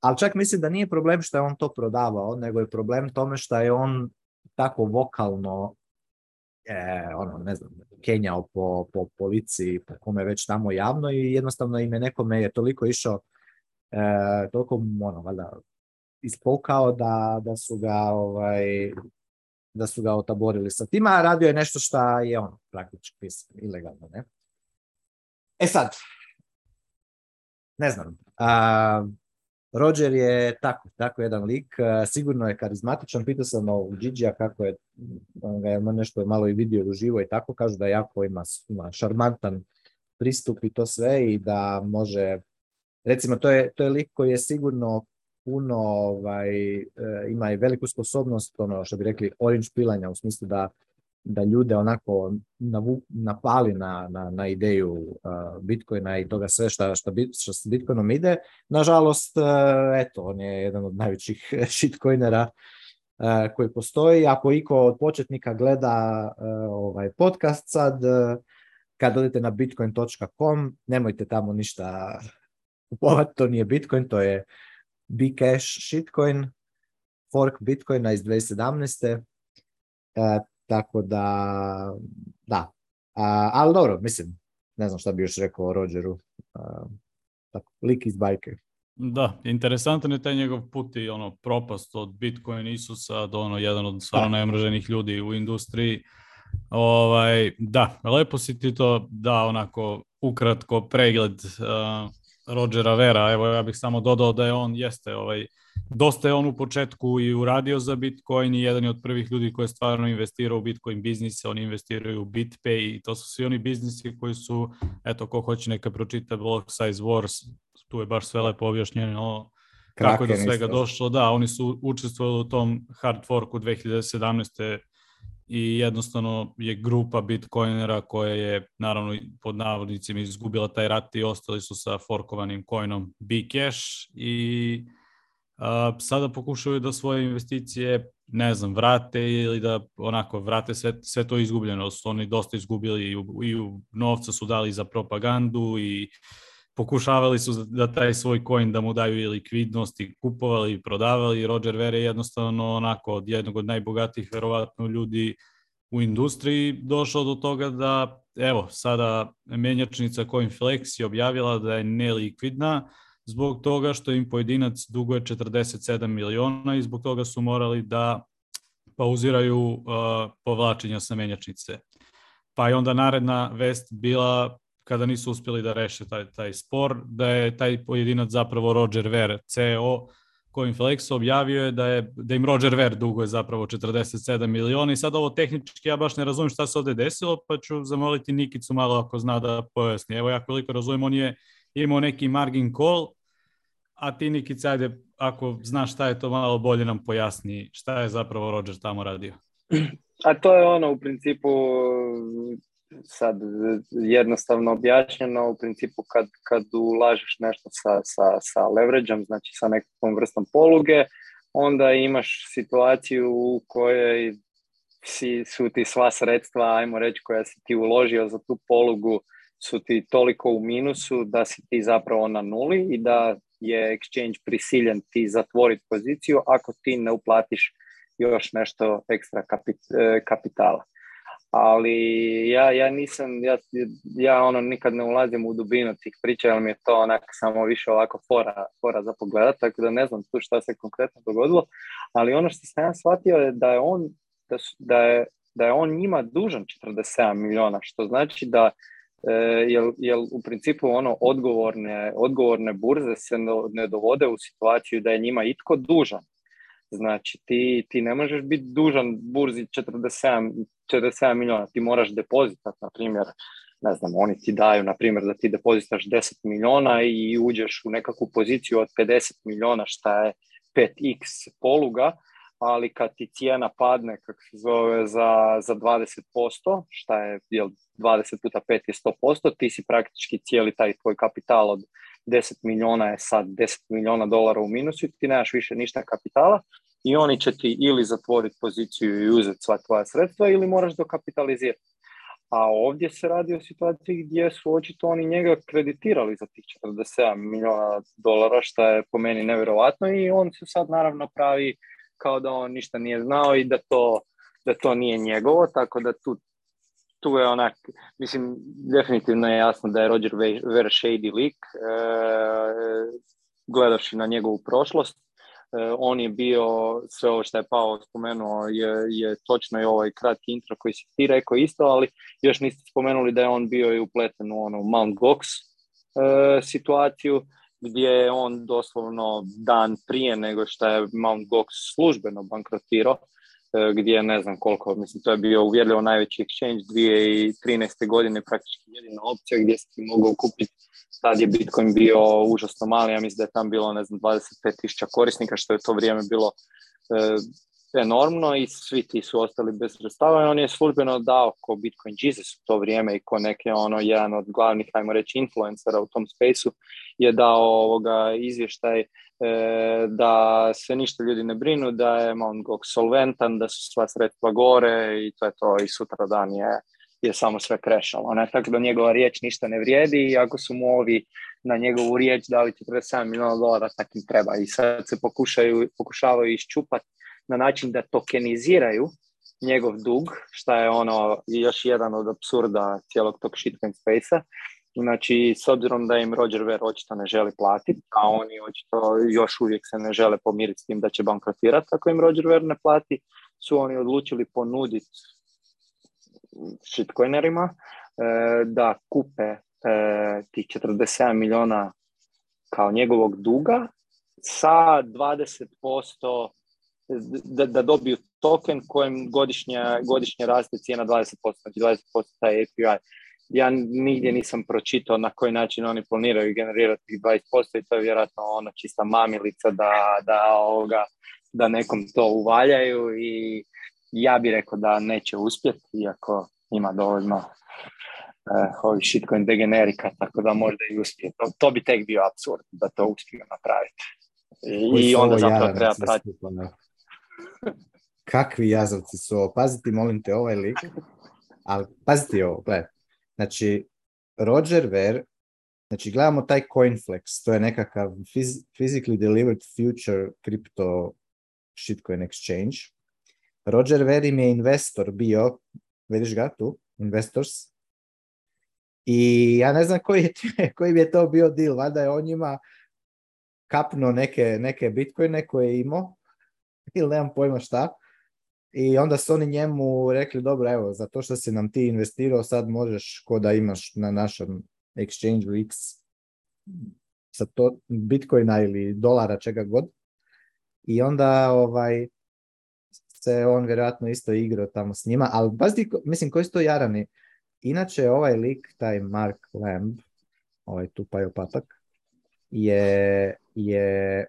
Ali čak mislim da nije problem što je on to prodavao, nego je problem tome što je on tako vokalno e, ono, ne znam, kenjao po, po policiji, po kome već tamo javno i jednostavno ime je nekome je toliko išao, e, toliko ono, valjda, ispokao da, da su ga ovaj, da su ga otaborili sa tima, a radio je nešto što je on praktički pisao ilegalno, ne? E sad, ne znam, a, Roger je tako, tako jedan lik, sigurno je karizmatičan, pitao sam o Gigi-a kako je, on je nešto je malo i vidio uživo i tako, kažu da jako ima, ima šarmantan pristup i to sve i da može, recimo to je, to je lik koji je sigurno puno, ovaj, eh, ima i veliku sposobnost, ono što bi rekli, orange pilanja, u smislu da, da ljude onako napali na, na, na ideju eh, Bitcoina i toga sve što s Bitcoinom ide. Nažalost, eh, eto, on je jedan od najvećih shitcoinera koji postoji. Ako iko od početnika gleda ovaj podcast sad, kad odete na bitcoin.com, nemojte tamo ništa kupovati, to nije Bitcoin, to je Bcash shitcoin, fork Bitcoina iz 2017. E, tako da, da. ali dobro, mislim, ne znam šta bi još rekao o Rogeru. E, lik iz bajke. Da, interesantan je taj njegov put i ono propast od Bitcoin Isusa do ono jedan od stvarno najmraženih ljudi u industriji. Ovaj, da, lepo si ti to da onako ukratko pregled e, Rodgera Vera, evo ja bih samo dodao da je on jeste ovaj, dosta je on u početku i uradio za Bitcoin i jedan je od prvih ljudi koji je stvarno investirao u Bitcoin biznise, oni investiraju u BitPay i to su svi oni biznisi koji su, eto, ko hoće neka pročita Block Size Wars, tu je baš sve lepo objašnjeno kako je do svega došlo. Da, oni su učestvovali u tom hard forku 2017 i jednostavno je grupa Bitcoinera koja je naravno pod navodnicima izgubila taj rat i ostali su sa forkovanim coinom Bcash i sada pokušavaju da svoje investicije ne znam, vrate ili da onako vrate sve, sve to izgubljeno. oni dosta izgubili i i novca su dali za propagandu i pokušavali su da taj svoj coin da mu daju i likvidnost i kupovali i prodavali. Roger Ver je jednostavno onako od jednog od najbogatijih verovatno ljudi u industriji došao do toga da evo sada menjačnica CoinFlex je objavila da je nelikvidna zbog toga što im pojedinac duguje 47 miliona i zbog toga su morali da pauziraju uh, povlačenja sa menjačnice. Pa je onda naredna vest bila kada nisu uspjeli da reše taj, taj spor, da je taj pojedinac zapravo Roger Ver, CEO, kojim Felix objavio je da, je da im Roger Ver je zapravo 47 miliona i sad ovo tehnički ja baš ne razumijem šta se ovdje desilo, pa ću zamoliti Nikicu malo ako zna da pojasni. Evo ja koliko razumijem, on je imao neki margin call, a ti Nikic, ajde, ako znaš šta je to malo bolje nam pojasni, šta je zapravo Roger tamo radio. A to je ono u principu sad jednostavno objašnjeno, u principu kad, kad ulažeš nešto sa, sa, leverageom, znači sa nekakvom vrstom poluge, onda imaš situaciju u kojoj si, su ti sva sredstva, ajmo reći, koja si ti uložio za tu polugu, su ti toliko u minusu da si ti zapravo na nuli i da je exchange prisiljen ti zatvoriti poziciju ako ti ne uplatiš još nešto ekstra eh, kapitala ali ja, ja nisam, ja, ja ono nikad ne ulazim u dubinu tih priča, jer mi je to onak samo više ovako fora, fora za pogledat, tako da ne znam tu šta se konkretno dogodilo, ali ono što sam ja shvatio je da je on, da, da je, da on njima dužan 47 milijuna, što znači da e, jel, u principu ono odgovorne, odgovorne burze se ne dovode u situaciju da je njima itko dužan. Znači, ti, ti ne možeš biti dužan burzi 47 47 miliona, ti moraš depozitati, na primjer, ne znam, oni ti daju, na primjer, da ti depozitaš 10 miliona i uđeš u nekakvu poziciju od 50 miliona, šta je 5x poluga, ali kad ti cijena padne, kako se zove, za, za 20%, šta je jel, 20 puta 5 je 100%, ti si praktički cijeli taj tvoj kapital od 10 miliona je sad 10 miliona dolara u minusu i ti nemaš više ništa kapitala, i oni će ti ili zatvoriti poziciju i uzeti sva tvoja sredstva ili moraš dokapitalizirati. A ovdje se radi o situaciji gdje su očito oni njega kreditirali za tih 47 milijuna dolara, što je po meni nevjerojatno i on se sad naravno pravi kao da on ništa nije znao i da to, da to nije njegovo, tako da tu, tu je onak, mislim, definitivno je jasno da je Roger Ver shady lik, e, gledavši na njegovu prošlost, E, on je bio, sve ovo što je Pao spomenuo je, je točno i ovaj kratki intro koji si ti rekao isto, ali još niste spomenuli da je on bio i upleten u onu Mount Gox e, situaciju gdje je on doslovno dan prije nego što je Mount Gox službeno bankrotirao, E, gdje ne znam koliko, mislim to je bio uvjerljivo najveći exchange 2013. godine praktički jedina opcija gdje si mogao kupiti tad je Bitcoin bio užasno mali, ja mislim da je tam bilo ne znam 25.000 korisnika što je to vrijeme bilo e, enormno i svi ti su ostali bez sredstava i on je službeno dao ko Bitcoin Jesus u to vrijeme i ko neke ono jedan od glavnih, ajmo reći, influencera u tom spaceu je dao ovoga izvještaj e, da se ništa ljudi ne brinu, da je Mount Gox solventan, da su sva sredstva gore i to je to i sutra dan je je samo sve krešalo. Ne? Tako da njegova riječ ništa ne vrijedi i ako su mu ovi na njegovu riječ dali 47 milijuna dolara, takim treba. I sad se pokušaju, pokušavaju iščupati na način da tokeniziraju njegov dug, što je ono još jedan od absurda cijelog tog shitcoin space-a. Znači, s obzirom da im Roger Ver očito ne želi platiti, a oni očito još uvijek se ne žele pomiriti s tim da će bankrotirati ako im Roger Ver ne plati, su oni odlučili ponuditi shitcoinerima e, da kupe ti e, tih 47 miliona kao njegovog duga sa 20% da, da dobiju token kojem godišnja, godišnje raste cijena 20%, znači 20% taj API. Ja nigdje nisam pročitao na koji način oni planiraju generirati 20% i to je vjerojatno ono čista mamilica da, da, da nekom to uvaljaju i ja bih rekao da neće uspjeti, iako ima dovoljno uh, ovih shitcoin degenerika, tako da možda i uspije. To, to bi tek bio absurd da to uspiju napraviti. I, i onda zapravo treba pratiti kakvi jazavci su ovo, molim te ovaj lik, ali pazite ovo, gledaj. Znači, Roger Ver, znači gledamo taj CoinFlex, to je nekakav phys- physically delivered future crypto shitcoin exchange. Roger Ver im je investor bio, vidiš ga tu, investors, i ja ne znam koji, je, bi je to bio deal, valjda je on njima kapno neke, neke bitcoine koje je imao ili nemam pojma šta. I onda su oni njemu rekli, dobro, evo, za to što si nam ti investirao, sad možeš ko da imaš na našem exchange X sa to, bitcoina ili dolara, čega god. I onda ovaj, se on vjerojatno isto igrao tamo s njima, ali baš mislim, koji su to jarani? Inače, ovaj lik, taj Mark Lamb, ovaj tupaj opatak, je, je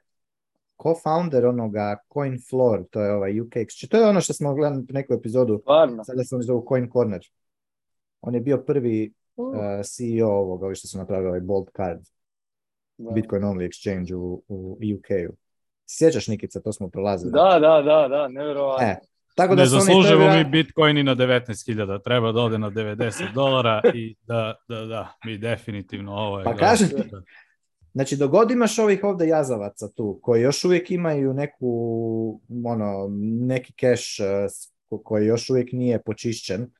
co-founder onoga CoinFloor, to je ovaj UK exchange. To je ono što smo gledali u neku epizodu, Varno. sada se oni zovu Coin Corner. On je bio prvi eh, CEO ovoga, ovi što su napravili ovaj Bold Card, Bitcoin Only Exchange u, UK-u. Sjećaš, Nikica, to smo prolazili. Da, da, da, da, nevjerovatno. E, tako da ne zaslužujemo mi Bitcoin bitcoini na 19.000, treba da ode na 90 dolara i da, da, da, mi definitivno ovo je... Pa kažem Znači, dok god imaš ovih ovdje jazavaca tu, koji još uvijek imaju neku, ono, neki eh, keš koji još uvijek nije počišćen,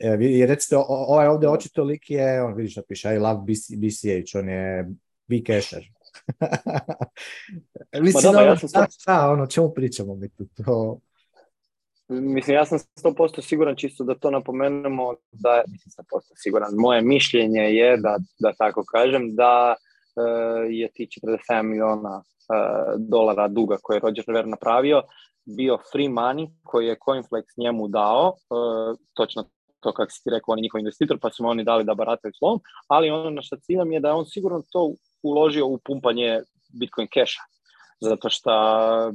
eh, i recite, ovaj ovdje očito lik je, on vidiš da piše, I love BC, BCH, on je B-cacher. Mislim, pa ono, ja sam da, ono, čemu pričamo mi tu? To... Mislim, ja sam 100% siguran, čisto da to napomenemo, da, mislim, 100% siguran, moje mišljenje je, da, da tako kažem, da Eh, je ti 47 miliona eh, dolara duga koje je Roger Ver napravio bio free money koji je Coinflex njemu dao, eh, točno to kako si ti rekao, on je njihov investitor, pa su mu oni dali da barataju slom, ali ono na što ciljam je da je on sigurno to uložio u pumpanje Bitcoin Cash. zato što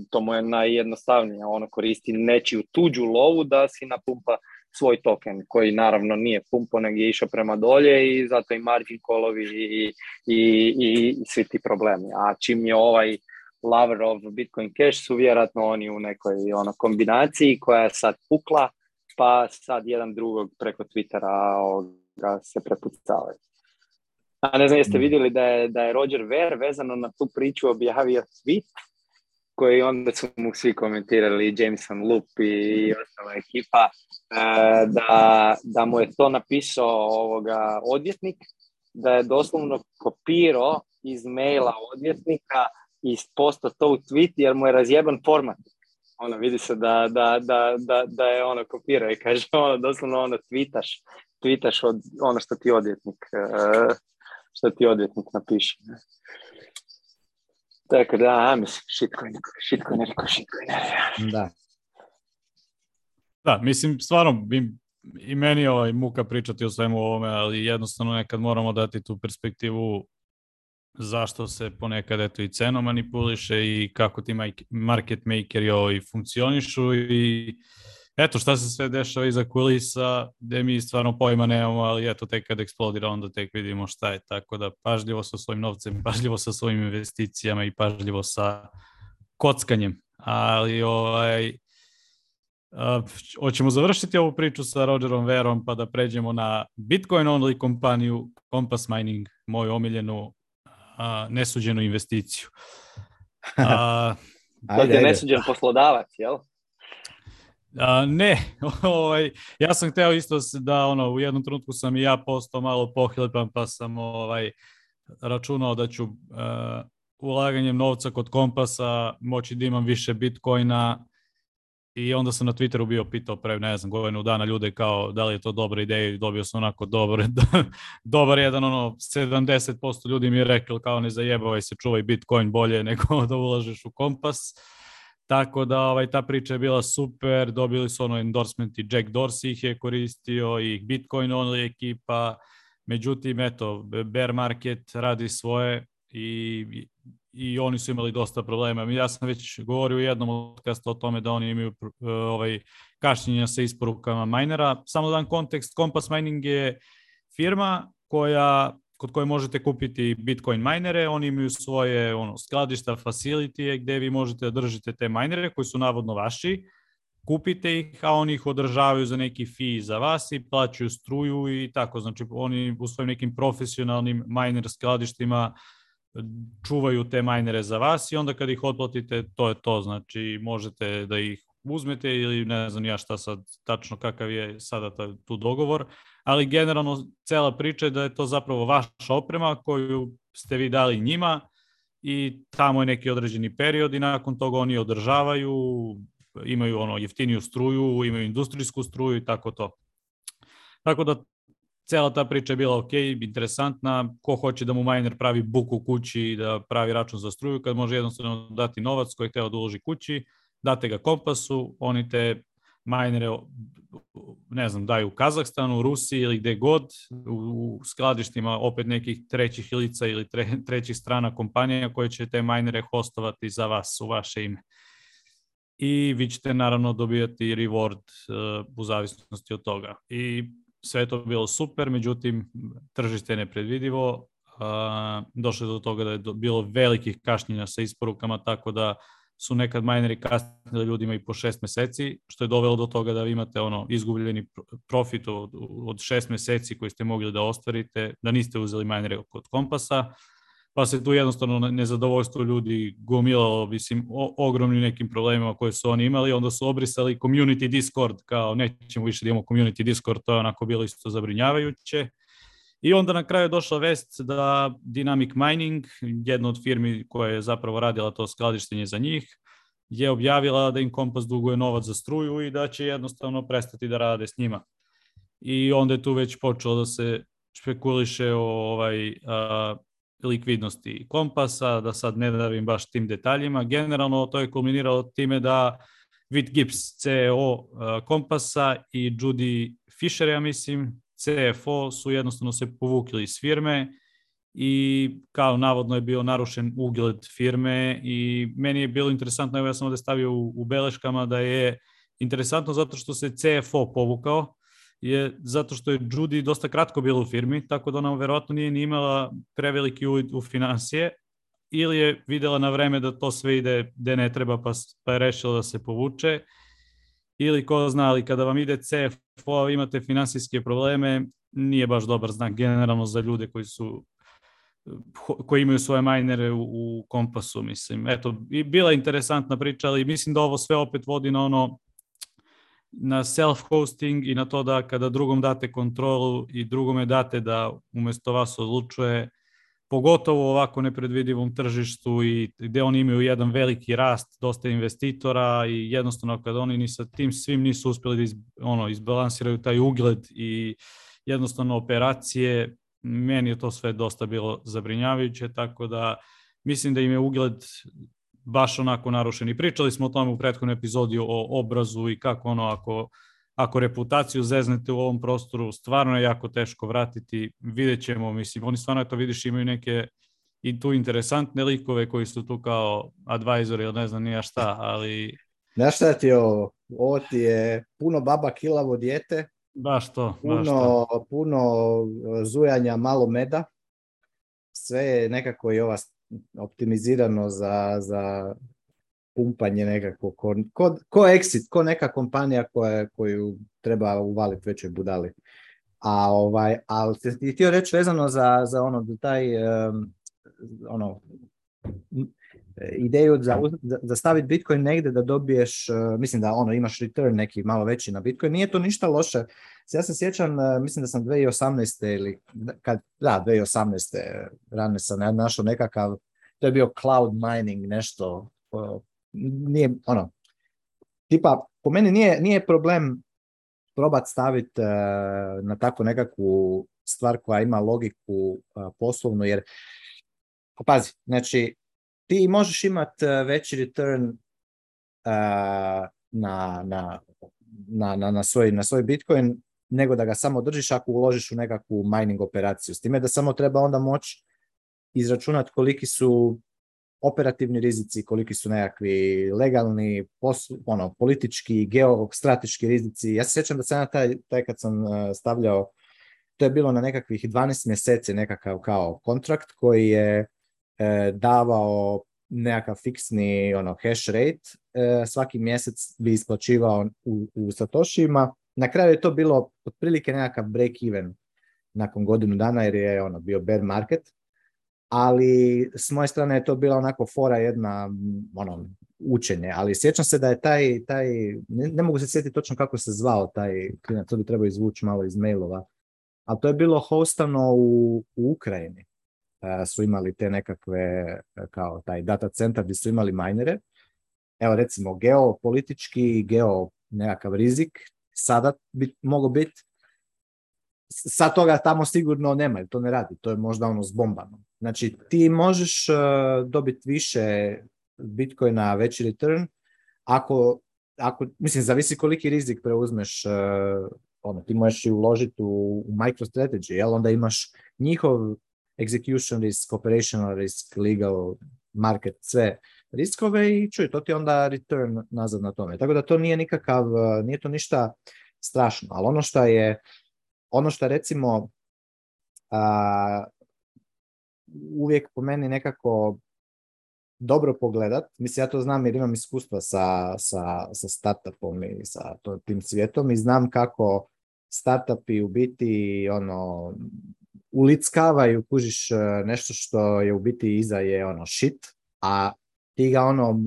to mu je najjednostavnije, ono koristi nečiju tuđu lovu da si napumpa svoj token koji naravno nije pumpo nego je išao prema dolje i zato i margin kolovi i, i, i, svi ti problemi. A čim je ovaj lover of Bitcoin Cash su vjerojatno oni u nekoj ono, kombinaciji koja je sad pukla pa sad jedan drugog preko Twittera ga se prepucavaju. A ne znam jeste mm. vidjeli da je, da je Roger Ver vezano na tu priču objavio tweet koji onda su mu svi komentirali, Jameson Loop i ostala ekipa, e, da, da mu je to napisao ovoga odvjetnik, da je doslovno kopirao iz maila odvjetnika i postao to u tweet jer mu je razjeban format. Ono, vidi se da, da, da, da je ono kopirao i kaže, ono, doslovno ono, tweetaš, tweetaš od, ono što ti odvjetnik, e, što ti odvjetnik napiše. Tako da, mislim, šitko, šitko, Da. Da, mislim, stvarno, i meni je ovaj muka pričati o svemu ovome, ali jednostavno nekad moramo dati tu perspektivu zašto se ponekad eto i ceno manipuliše i kako ti market makeri ovaj funkcionišu i eto šta se sve dešava iza kulisa, gde mi stvarno pojma nemamo, ali eto tek kad eksplodira onda tek vidimo šta je, tako da pažljivo sa svojim novcem, pažljivo sa svojim investicijama i pažljivo sa kockanjem, ali ovaj, hoćemo završiti ovu priču sa Rogerom Verom pa da pređemo na Bitcoin only kompaniju Compass Mining, moju omiljenu nesuđenu investiciju. Uh, ajde, nesuđen poslodavac, jel? ne, ovaj, ja sam htio isto da ono, u jednom trenutku sam i ja postao malo pohlepan pa sam ovaj, računao da ću e, ulaganjem novca kod kompasa moći da imam više bitcoina i onda sam na Twitteru bio pitao pre, ne znam, godinu dana ljude kao da li je to dobra ideja i dobio sam onako dobar, dobar jedan, ono, 70% ljudi mi je rekao kao ne zajebavaj se, čuvaj bitcoin bolje nego da ulažeš u kompas. Tako da ovaj, ta priča je bila super, dobili su ono endorsement i Jack Dorsey ih je koristio i Bitcoin only ekipa, međutim eto, bear market radi svoje i, i oni su imali dosta problema. Ja sam već govorio u jednom podcastu o tome da oni imaju ovaj, kašnjenja sa isporukama minera. Samo dan kontekst, Compass Mining je firma koja kod koje možete kupiti Bitcoin minere, oni imaju svoje ono, skladišta, facility gdje vi možete držite te minere koji su navodno vaši, kupite ih, a oni ih održavaju za neki fee za vas i plaćaju struju i tako. Znači oni u svojim nekim profesionalnim miner skladištima čuvaju te minere za vas i onda kad ih otplatite, to je to. Znači možete da ih uzmete ili ne znam ja šta sad tačno kakav je sada tu dogovor, ali generalno cela priča je da je to zapravo vaša oprema koju ste vi dali njima i tamo je neki određeni period i nakon toga oni održavaju, imaju ono jeftiniju struju, imaju industrijsku struju i tako to. Tako da cela ta priča je bila ok, interesantna, ko hoće da mu miner pravi buku u kući i da pravi račun za struju, kad može jednostavno dati novac koji je hteo da uloži kući, date ga kompasu, oni te majnere ne znam, daju u Kazahstanu, Rusiji ili gdje god, u skladištima opet nekih trećih ilica ili trećih strana kompanija koje će te majnere hostovati za vas u vaše ime. I vi ćete naravno dobijati reward uh, u zavisnosti od toga. I sve to bilo super, međutim, tržište je nepredvidivo. Eh, došlo je do toga da je bilo velikih kašnjenja sa isporukama, tako da su nekad mineri kasnili ljudima i po šest meseci, što je dovelo do toga da vi imate ono izgubljeni profit od, šest meseci koji ste mogli da ostvarite, da niste uzeli minere kod kompasa, pa se tu jednostavno nezadovoljstvo ljudi gomilalo, mislim, o, ogromnim nekim problemima koje su oni imali, onda su obrisali community Discord, kao nećemo više da imamo community Discord, to je onako bilo isto zabrinjavajuće, i onda na kraju je došla vest da Dynamic Mining, jedna od firmi koja je zapravo radila to skladištenje za njih, je objavila da im Kompas duguje novac za struju i da će jednostavno prestati da rade s njima. I onda je tu već počelo da se špekuliše o ovaj, likvidnosti kompasa, da sad ne davim baš tim detaljima. Generalno to je kulminiralo time da Vit Gibbs, CEO kompasa i Judy Fisher, ja mislim, CFO su jednostavno se povukli iz firme i kao navodno je bio narušen ugled firme i meni je bilo interesantno, evo ja sam ovdje stavio u, beleškama da je interesantno zato što se CFO povukao, je zato što je Judy dosta kratko bila u firmi, tako da ona vjerojatno nije ni imala preveliki uvid u financije ili je vidjela na vreme da to sve ide gdje ne treba pa, pa je rešila da se povuče ili ko zna, ali kada vam ide CF po imate financijske probleme, nije baš dobar znak generalno za ljude koji su koji imaju svoje majnere u, kompasu, mislim. Eto, i bila interesantna priča, ali mislim da ovo sve opet vodi na ono na self-hosting i na to da kada drugom date kontrolu i drugome date da umjesto vas odlučuje, pogotovo u ovako nepredvidivom tržištu i gdje oni imaju jedan veliki rast, dosta investitora i jednostavno kad oni ni sa tim svim nisu uspjeli da ono, izbalansiraju taj ugled i jednostavno operacije, meni je to sve dosta bilo zabrinjavajuće, tako da mislim da im je ugled baš onako narušen. I pričali smo o tome u prethodnom epizodi o obrazu i kako ono ako ako reputaciju zeznete u ovom prostoru, stvarno je jako teško vratiti. Vidjet ćemo, mislim, oni stvarno, to vidiš, imaju neke i tu interesantne likove koji su tu kao advisor ili ne znam nija šta, ali... Znaš šta ti je ovo? Ovo ti je puno baba kilavo dijete, baš to, puno, puno e, zujanja, malo meda. Sve je nekako i ova optimizirano za pumpanje nekako, ko, ko, ko exit, ko neka kompanija koja, koju treba uvaliti većoj budali. A ovaj, ali htio reći vezano za, za ono, taj, ono, ideju za, za staviti Bitcoin negdje da dobiješ, e, mislim da ono imaš return neki malo veći na Bitcoin, nije to ništa loše. Ja se sjećam, e, mislim da sam 2018. ili kad, da, 2018. rane sam našao nekakav, to je bio cloud mining nešto nije, ono, tipa, po meni nije, nije problem probat staviti eh, na tako nekakvu stvar koja ima logiku eh, poslovnu, jer pa pazi, znači, ti možeš imati eh, veći return na, na, na, na, svoj, na svoj Bitcoin nego da ga samo držiš ako uložiš u nekakvu mining operaciju. S time da samo treba onda moći izračunati koliki su operativni rizici, koliki su nekakvi legalni, ono, politički, geostrateški rizici. Ja se sjećam da sam ja taj, taj kad sam e, stavljao, to je bilo na nekakvih 12 mjeseci nekakav kao kontrakt koji je e, davao nekakav fiksni ono, hash rate, e, svaki mjesec bi isplaćivao u, u satošima. Na kraju je to bilo otprilike nekakav break even nakon godinu dana jer je ono bio bear market ali s moje strane je to bila onako fora jedna, ono, učenje, ali sjećam se da je taj, taj ne, mogu se sjetiti točno kako se zvao taj klinac, to bi trebao izvući malo iz mailova, ali to je bilo hostano u, u Ukrajini. E, su imali te nekakve, kao taj data centar gdje su imali minere. Evo recimo geopolitički, geo nekakav rizik, sada bi mogao biti, sad toga tamo sigurno nema, to ne radi, to je možda ono zbombano. Znači, ti možeš e, dobiti više Bitcoina, veći return, ako, ako, mislim, zavisi koliki rizik preuzmeš, e, ono, ti možeš i uložiti u, u MicroStrategy, jel? Onda imaš njihov execution risk, operational risk, legal, market, sve riskove i čuj, to ti onda return nazad na tome. Tako da to nije nikakav, e, nije to ništa strašno, ali ono što je, ono što recimo uvijek po meni nekako dobro pogledat. Mislim, ja to znam jer imam iskustva sa, sa, sa startupom i sa to, tim svijetom i znam kako startupi u biti ono, ulickavaju, kužiš e, nešto što je u biti iza je ono shit, a ti ga ono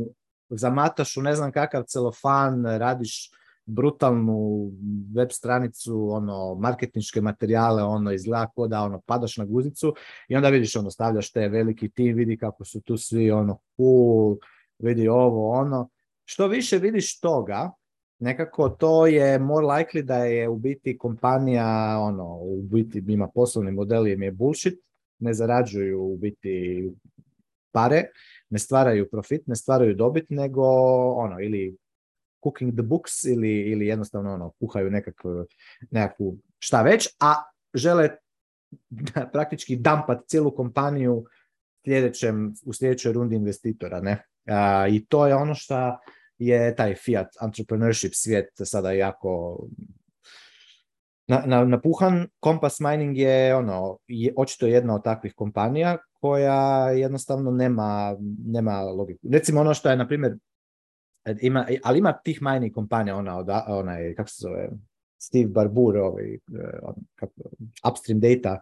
zamataš u ne znam kakav celofan, radiš brutalnu web stranicu, ono, marketničke materijale, ono, izgleda ko da, ono, padaš na guzicu i onda vidiš, ono, stavljaš te veliki tim, vidi kako su tu svi, ono, cool, vidi ovo, ono. Što više vidiš toga, nekako to je more likely da je u biti kompanija, ono, u biti ima poslovni model im je bullshit, ne zarađuju u biti pare, ne stvaraju profit, ne stvaraju dobit, nego ono, ili cooking the books ili, ili jednostavno ono, kuhaju nekakvu, e, nekakvu šta već, a žele praktički dampat cijelu kompaniju sljedećem, u sljedećoj rundi investitora. Ne? A, I to je ono što je taj fiat entrepreneurship svijet sada jako na, na, napuhan. Compass Mining je ono je, očito jedna od takvih kompanija koja jednostavno nema, nema logiku. Recimo ono što je, na primjer, ima, ali ima tih majnih kompanija, ona, ona je, kako se zove, Steve Barbour, ovaj, eh, on, Upstream Data,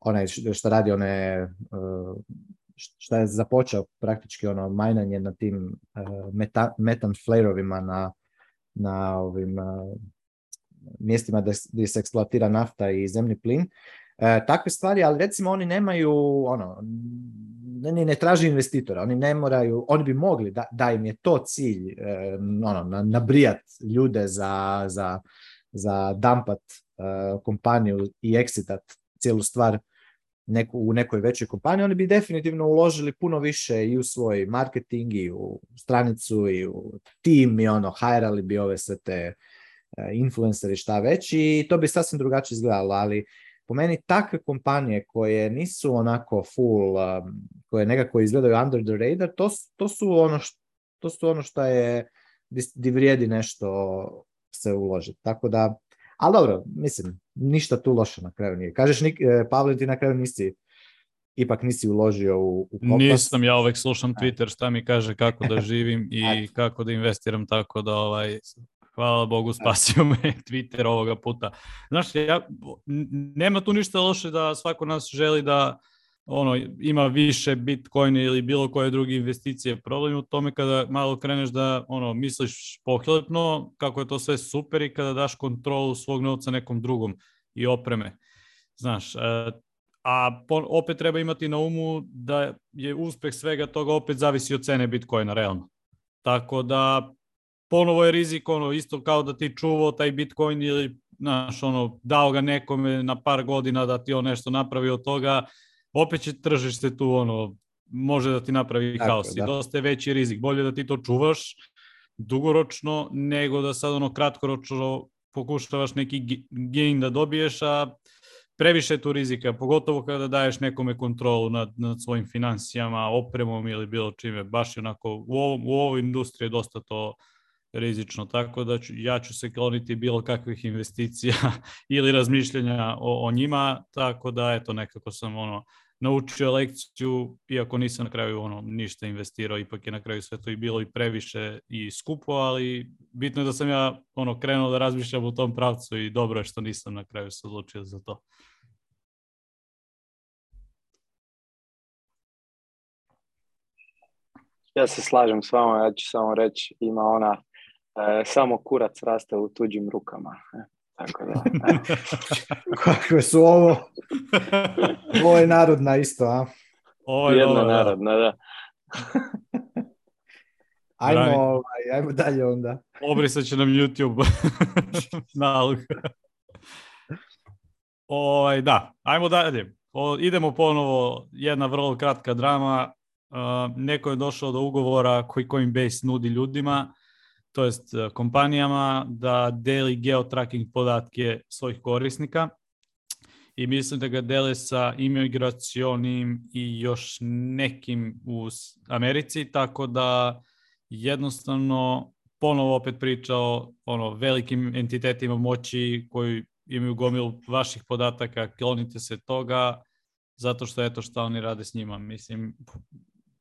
onaj što radi one, eh, što je započeo praktički ono majnanje na tim eh, meta, metan na, na ovim mjestima gdje se eksploatira nafta i zemni plin E, takve stvari, ali recimo oni nemaju, ono, ne, ne traži investitora, oni ne moraju, oni bi mogli da, im je to cilj, e, ono, nabrijat ljude za, za, za dampat e, kompaniju i exitat cijelu stvar neku, u nekoj većoj kompaniji, oni bi definitivno uložili puno više i u svoj marketing i u stranicu i u tim i ono, hajrali bi ove sve te influencer šta već i to bi sasvim drugačije izgledalo, ali po meni takve kompanije koje nisu onako full, um, koje nekako izgledaju under the radar, to, to su ono što, to su ono što je di vrijedi nešto se uložiti. Tako da, ali dobro, mislim, ništa tu loše na kraju nije. Kažeš, nik, e, Pavle, ti na kraju nisi ipak nisi uložio u, u Nisam, ja uvek slušam Twitter šta mi kaže kako da živim i kako da investiram, tako da ovaj, hvala Bogu, spasio me Twitter ovoga puta. Znaš, ja, nema tu ništa loše da svako nas želi da ono, ima više Bitcoin ili bilo koje druge investicije. Problem je u tome kada malo kreneš da ono, misliš pohlepno kako je to sve super i kada daš kontrolu svog novca nekom drugom i opreme. Znaš, e, a opet treba imati na umu da je uspeh svega toga opet zavisi od cene Bitcoina, realno. Tako da ponovo je rizik ono isto kao da ti čuvao taj Bitcoin ili naš ono, dao ga nekome na par godina da ti on nešto napravi od toga, opet će tržište tu ono, može da ti napravi Tako, haos da. i dosta je veći rizik. Bolje da ti to čuvaš dugoročno nego da sad ono kratkoročno pokušavaš neki gain da dobiješ, a previše je tu rizika, pogotovo kada daješ nekome kontrolu nad, nad svojim financijama, opremom ili bilo čime. Baš onako u, ovom, u ovoj industriji je dosta to rizično, tako da ja ću se kloniti bilo kakvih investicija ili razmišljanja o, njima, tako da eto nekako sam ono naučio lekciju, iako nisam na kraju ono ništa investirao, ipak je na kraju sve to i bilo i previše i skupo, ali bitno je da sam ja ono krenuo da razmišljam u tom pravcu i dobro je što nisam na kraju se odlučio za to. Ja se slažem s vama, ja ću samo reći, ima ona E, samo kurac raste u tuđim rukama. E, tako da, e. Kakve su ovo? Ovo je narodna isto, a? Ovo je Jedna narodna, da. ajmo, ovaj, ajmo dalje onda. Obrisat će nam YouTube nalog. Ovaj, da, ajmo dalje. idemo ponovo, jedna vrlo kratka drama. neko je došao do ugovora koji Coinbase nudi ljudima to jest kompanijama da deli geotracking podatke svojih korisnika i mislim da ga dele sa imigracionim i još nekim u Americi, tako da jednostavno ponovo opet priča o ono, velikim entitetima moći koji imaju gomilu vaših podataka, klonite se toga, zato što eto što oni rade s njima. Mislim,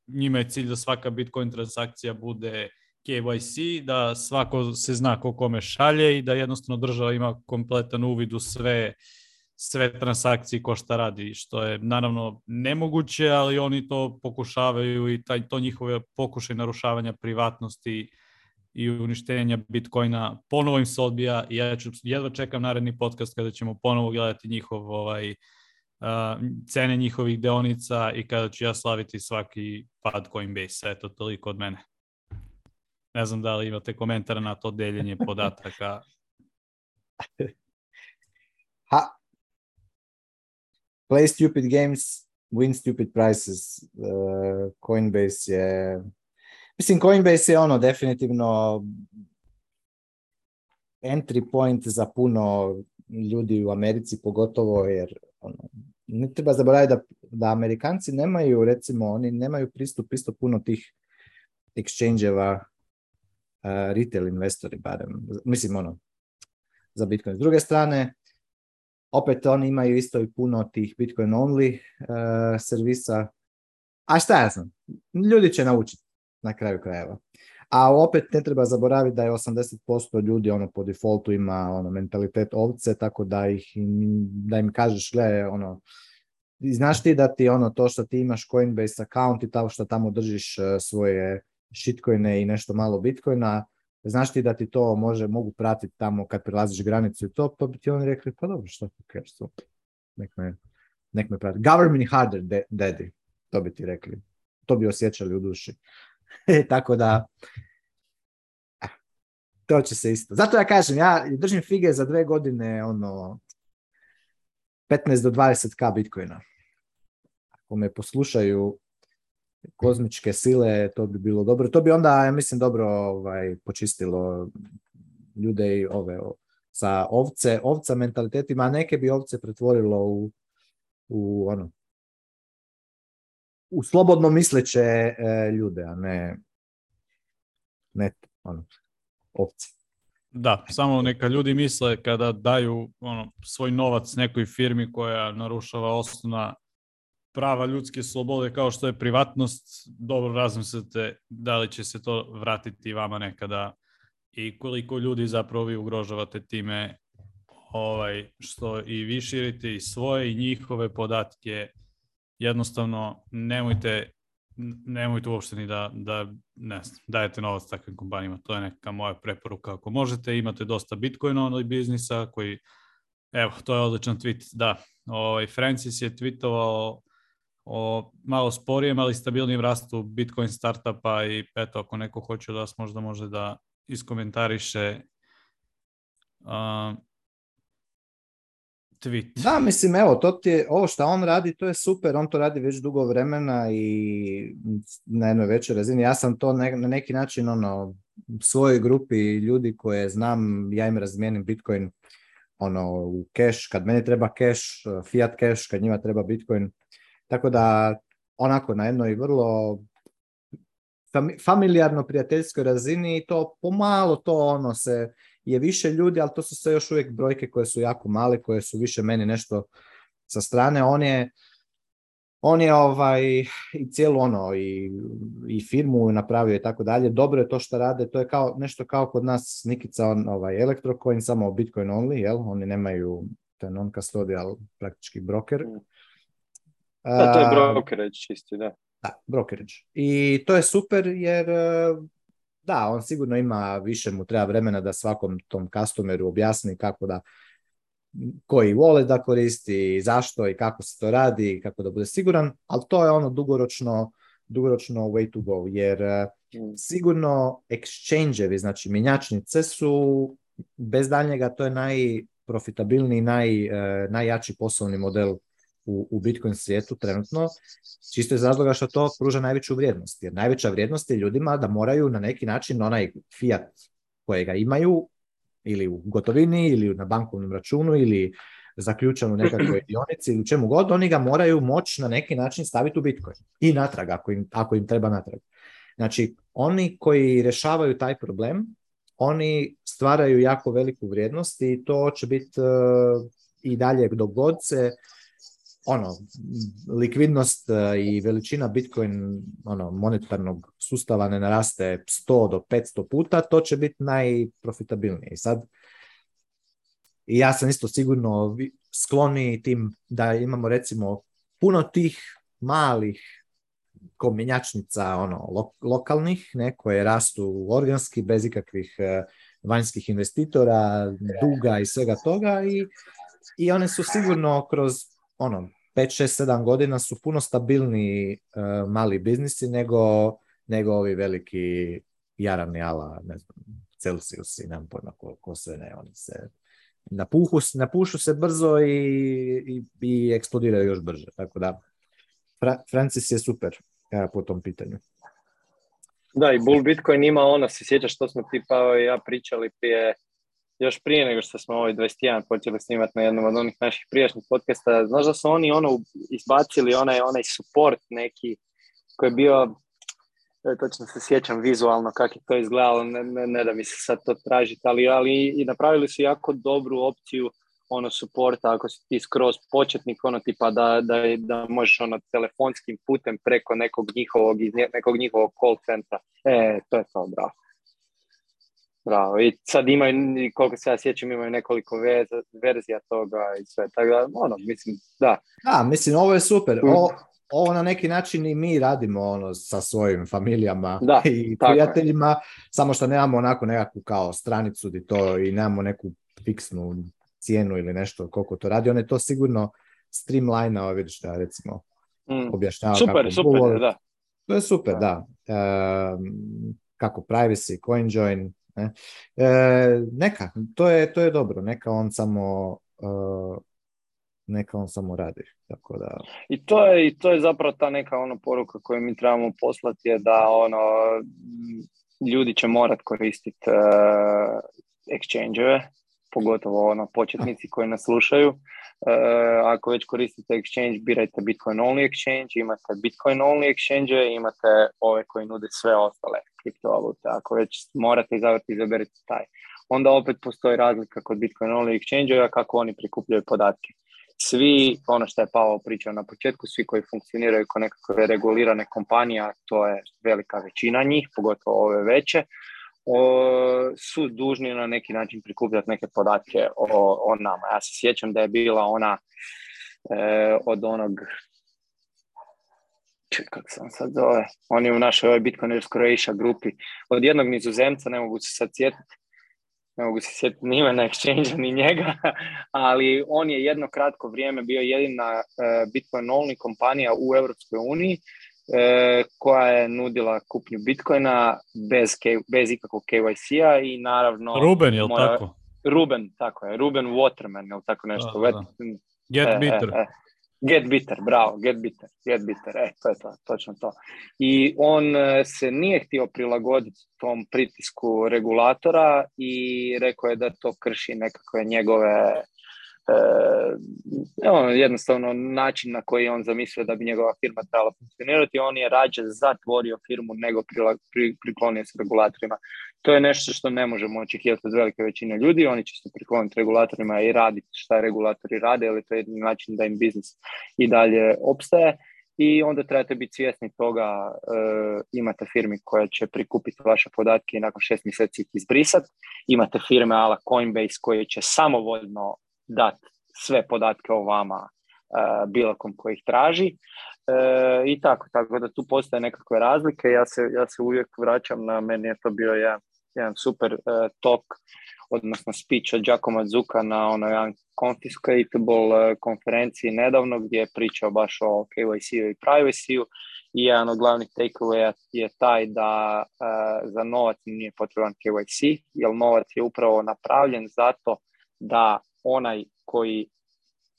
njima je cilj da svaka Bitcoin transakcija bude KYC, da svako se zna ko kome šalje i da jednostavno država ima kompletan uvid u sve, sve transakcije ko šta radi, što je naravno nemoguće, ali oni to pokušavaju i taj, to njihove pokušaj narušavanja privatnosti i uništenja Bitcoina ponovo im se odbija i ja ću, jedva čekam naredni podcast kada ćemo ponovo gledati njihov ovaj, Uh, cene njihovih deonica i kada ću ja slaviti svaki pad Coinbase. Eto, toliko od mene. Ne znam da li imate komentar na to deljenje podataka. ha. Play stupid games, win stupid prices. Uh, Coinbase je... Mislim, Coinbase je ono definitivno entry point za puno ljudi u Americi, pogotovo jer ono, ne treba zaboraviti da, da Amerikanci nemaju, recimo, oni nemaju pristup isto puno tih exchange retail investori barem, mislim ono, za Bitcoin. S druge strane, opet oni imaju isto i puno tih Bitcoin only servisa. A šta ja znam, ljudi će naučiti na kraju krajeva. A opet ne treba zaboraviti da je 80% ljudi ono po defaultu ima ono mentalitet ovce, tako da ih da im kažeš gle ono znaš ti da ti ono to što ti imaš Coinbase account i to što tamo držiš e, svoje shitcoine i nešto malo bitcoina, znaš ti da ti to može, mogu pratiti tamo kad prelaziš granicu i to, pa bi ti oni rekli, pa dobro, što ti to nek me, nek prati. Government harder, de, to bi ti rekli. To bi osjećali u duši. E, tako da, e, to će se isto. Zato ja kažem, ja držim fige za dve godine, ono, 15 do 20k bitcoina. Ako me poslušaju kozmičke sile, to bi bilo dobro. To bi onda, ja mislim, dobro ovaj, počistilo ljude i ove, sa ovce, ovca mentalitetima, a neke bi ovce pretvorilo u, u ono, u slobodno misleće e, ljude, a ne, ne ono, ovce. Da, samo neka ljudi misle kada daju ono, svoj novac nekoj firmi koja narušava osnovna prava ljudske slobode kao što je privatnost, dobro razmislite da li će se to vratiti vama nekada i koliko ljudi zapravo vi ugrožavate time ovaj, što i vi širite i svoje i njihove podatke. Jednostavno nemojte, nemojte uopšte ni da, da ne znam, dajete novac takvim kompanijama. To je neka moja preporuka. Ako možete, imate dosta Bitcoina onaj biznisa koji Evo, to je odličan tweet, da. Ovaj, Francis je tweetovao o malo sporijem, ali stabilnijem rastu Bitcoin startupa i eto, ako neko hoće od vas možda može da iskomentariše uh, tweet. Da, mislim, evo, to ti je, ovo što on radi, to je super, on to radi već dugo vremena i na jednoj većoj razini. Ja sam to na neki način, ono, svojoj grupi ljudi koje znam, ja im razmijenim Bitcoin ono, u cash, kad meni treba cash, fiat cash, kad njima treba Bitcoin, tako da, onako, na jednoj vrlo familijarno prijateljskoj razini i to pomalo to ono se je više ljudi, ali to su sve još uvijek brojke koje su jako male, koje su više meni nešto sa strane. On je, on je ovaj, i cijelu ono, i, i firmu napravio i tako dalje. Dobro je to što rade, to je kao, nešto kao kod nas Nikica, on, ovaj, Electrocoin, samo Bitcoin only, jel? Oni nemaju, to je non-custodial praktički broker. Da, to je brokerage čisti, da. Da, brokerage. I to je super jer e, da, on sigurno ima više mu treba vremena da svakom tom customeru objasni kako da koji vole da koristi, zašto i kako se to radi, kako da bude siguran, ali to je ono dugoročno, dugoročno way to go, jer e, mm. sigurno exchangevi, znači mjenjačnice su bez daljnjega to je najprofitabilniji, naj, e, najjači poslovni model u, u Bitcoin svijetu trenutno, čisto iz razloga što to pruža najveću vrijednost. Jer najveća vrijednost je ljudima da moraju na neki način onaj fiat kojega imaju ili u gotovini ili na bankovnom računu ili zaključan u nekakvoj dionici ili čemu god, oni ga moraju moć na neki način staviti u Bitcoin i natrag ako im, ako im treba natrag. Znači, oni koji rješavaju taj problem, oni stvaraju jako veliku vrijednost i to će biti e, i dalje dok god se ono, likvidnost e, i veličina Bitcoin ono, monetarnog sustava ne naraste 100 do 500 puta, to će biti najprofitabilnije. I sad, ja sam isto sigurno skloni tim da imamo recimo puno tih malih kominjačnica ono, lokalnih, ne, koje rastu organski bez ikakvih e, vanjskih investitora, duga i svega toga i, i one su sigurno kroz ono, 5, šest, 7 godina su puno stabilniji e, mali biznisi nego, nego ovi veliki jarani ala, ne znam, Celsius i nemam pojma ko, ko sve ne, oni se napušu se brzo i, i, i eksplodiraju još brže, tako da Francis je super ja, po tom pitanju. Da, i Bull Bitcoin ima ono, se sjećaš što smo ti Pao i ja pričali prije još prije nego što smo ovaj 21 počeli snimati na jednom od onih naših prijašnjih podcasta, znaš da su oni ono izbacili onaj, onaj support neki koji je bio, e, točno se sjećam vizualno kako je to izgledalo, ne, ne, da mi se sad to tražiti, ali, ali i napravili su jako dobru opciju ono suporta ako si ti skroz početnik ono tipa da, da, da možeš ono telefonskim putem preko nekog njihovog nekog njihovog call centra e to je to bravo Bravo, i sad imaju, koliko se ja sjećam, imaju nekoliko verzija toga i sve, tako da, ono, mislim, da. Da, mislim, ovo je super, o, mm. ovo na neki način i mi radimo ono sa svojim familijama i prijateljima, samo što nemamo onako nekakvu kao stranicu di to i nemamo neku fiksnu cijenu ili nešto koliko to radi, on je to sigurno streamline ovo vidiš da recimo mm. objašnjava super, super, da. To je super, da. kako privacy, join. Ne? E, neka, to je, to je dobro, neka on samo e, neka on samo radi. Tako da... I, to je, I to je zapravo ta neka ono poruka koju mi trebamo poslati je da ono ljudi će morat koristiti uh, e, pogotovo ono početnici koji nas slušaju. E, ako već koristite exchange, birajte Bitcoin only exchange, imate Bitcoin only exchange, imate ove koji nude sve ostale kriptovalute. Ako već morate izabrati, izaberite taj. Onda opet postoji razlika kod Bitcoin only exchange kako oni prikupljaju podatke. Svi, ono što je Pavel pričao na početku, svi koji funkcioniraju kao nekakve regulirane a to je velika većina njih, pogotovo ove veće, o, su dužni na neki način prikupljati neke podatke o, o nama. Ja se sjećam da je bila ona e, od onog kako sam sad zove, on je u našoj ovoj Bitcoiners Croatia grupi, od jednog nizozemca, ne mogu se sad sjetiti, ne mogu se sjetiti ni na exchange ni njega, ali on je jedno kratko vrijeme bio jedina e, Bitcoin only kompanija u Europskoj uniji E, koja je nudila kupnju Bitcoina bez, bez ikakvog KYC-a i naravno... Ruben, je li tako? Ruben, tako je. Ruben Waterman, je tako nešto? Get e, e, bitter. Get bitter, bravo, get bitter, get bitter, e, to je to, točno to. I on se nije htio prilagoditi tom pritisku regulatora i rekao je da to krši nekakve njegove E, on jednostavno način na koji on zamislio da bi njegova firma trebala funkcionirati, on je rađe zatvorio firmu nego prila, pri, priklonio se regulatorima. To je nešto što ne možemo očekivati od velike većine ljudi, oni će se prikloniti regulatorima i raditi šta regulatori rade, ali to je jedini način da im biznis i dalje opstaje i onda trebate biti svjesni toga e, imate firmi koja će prikupiti vaše podatke i nakon šest mjeseci ih izbrisati imate firme ala Coinbase koje će samovoljno dati sve podatke o vama e, bilo kom ih traži e, i tako, tako da tu postoje nekakve razlike, ja se, ja se uvijek vraćam na, meni je to bio jedan, jedan super e, tok odnosno speech od Giacomo Zuka na onoj confiscatable konferenciji nedavno gdje je pričao baš o KYC-u i privacy-u i jedan od glavnih takeaways je taj da uh, za novac nije potreban KYC jer novac je upravo napravljen zato da onaj koji,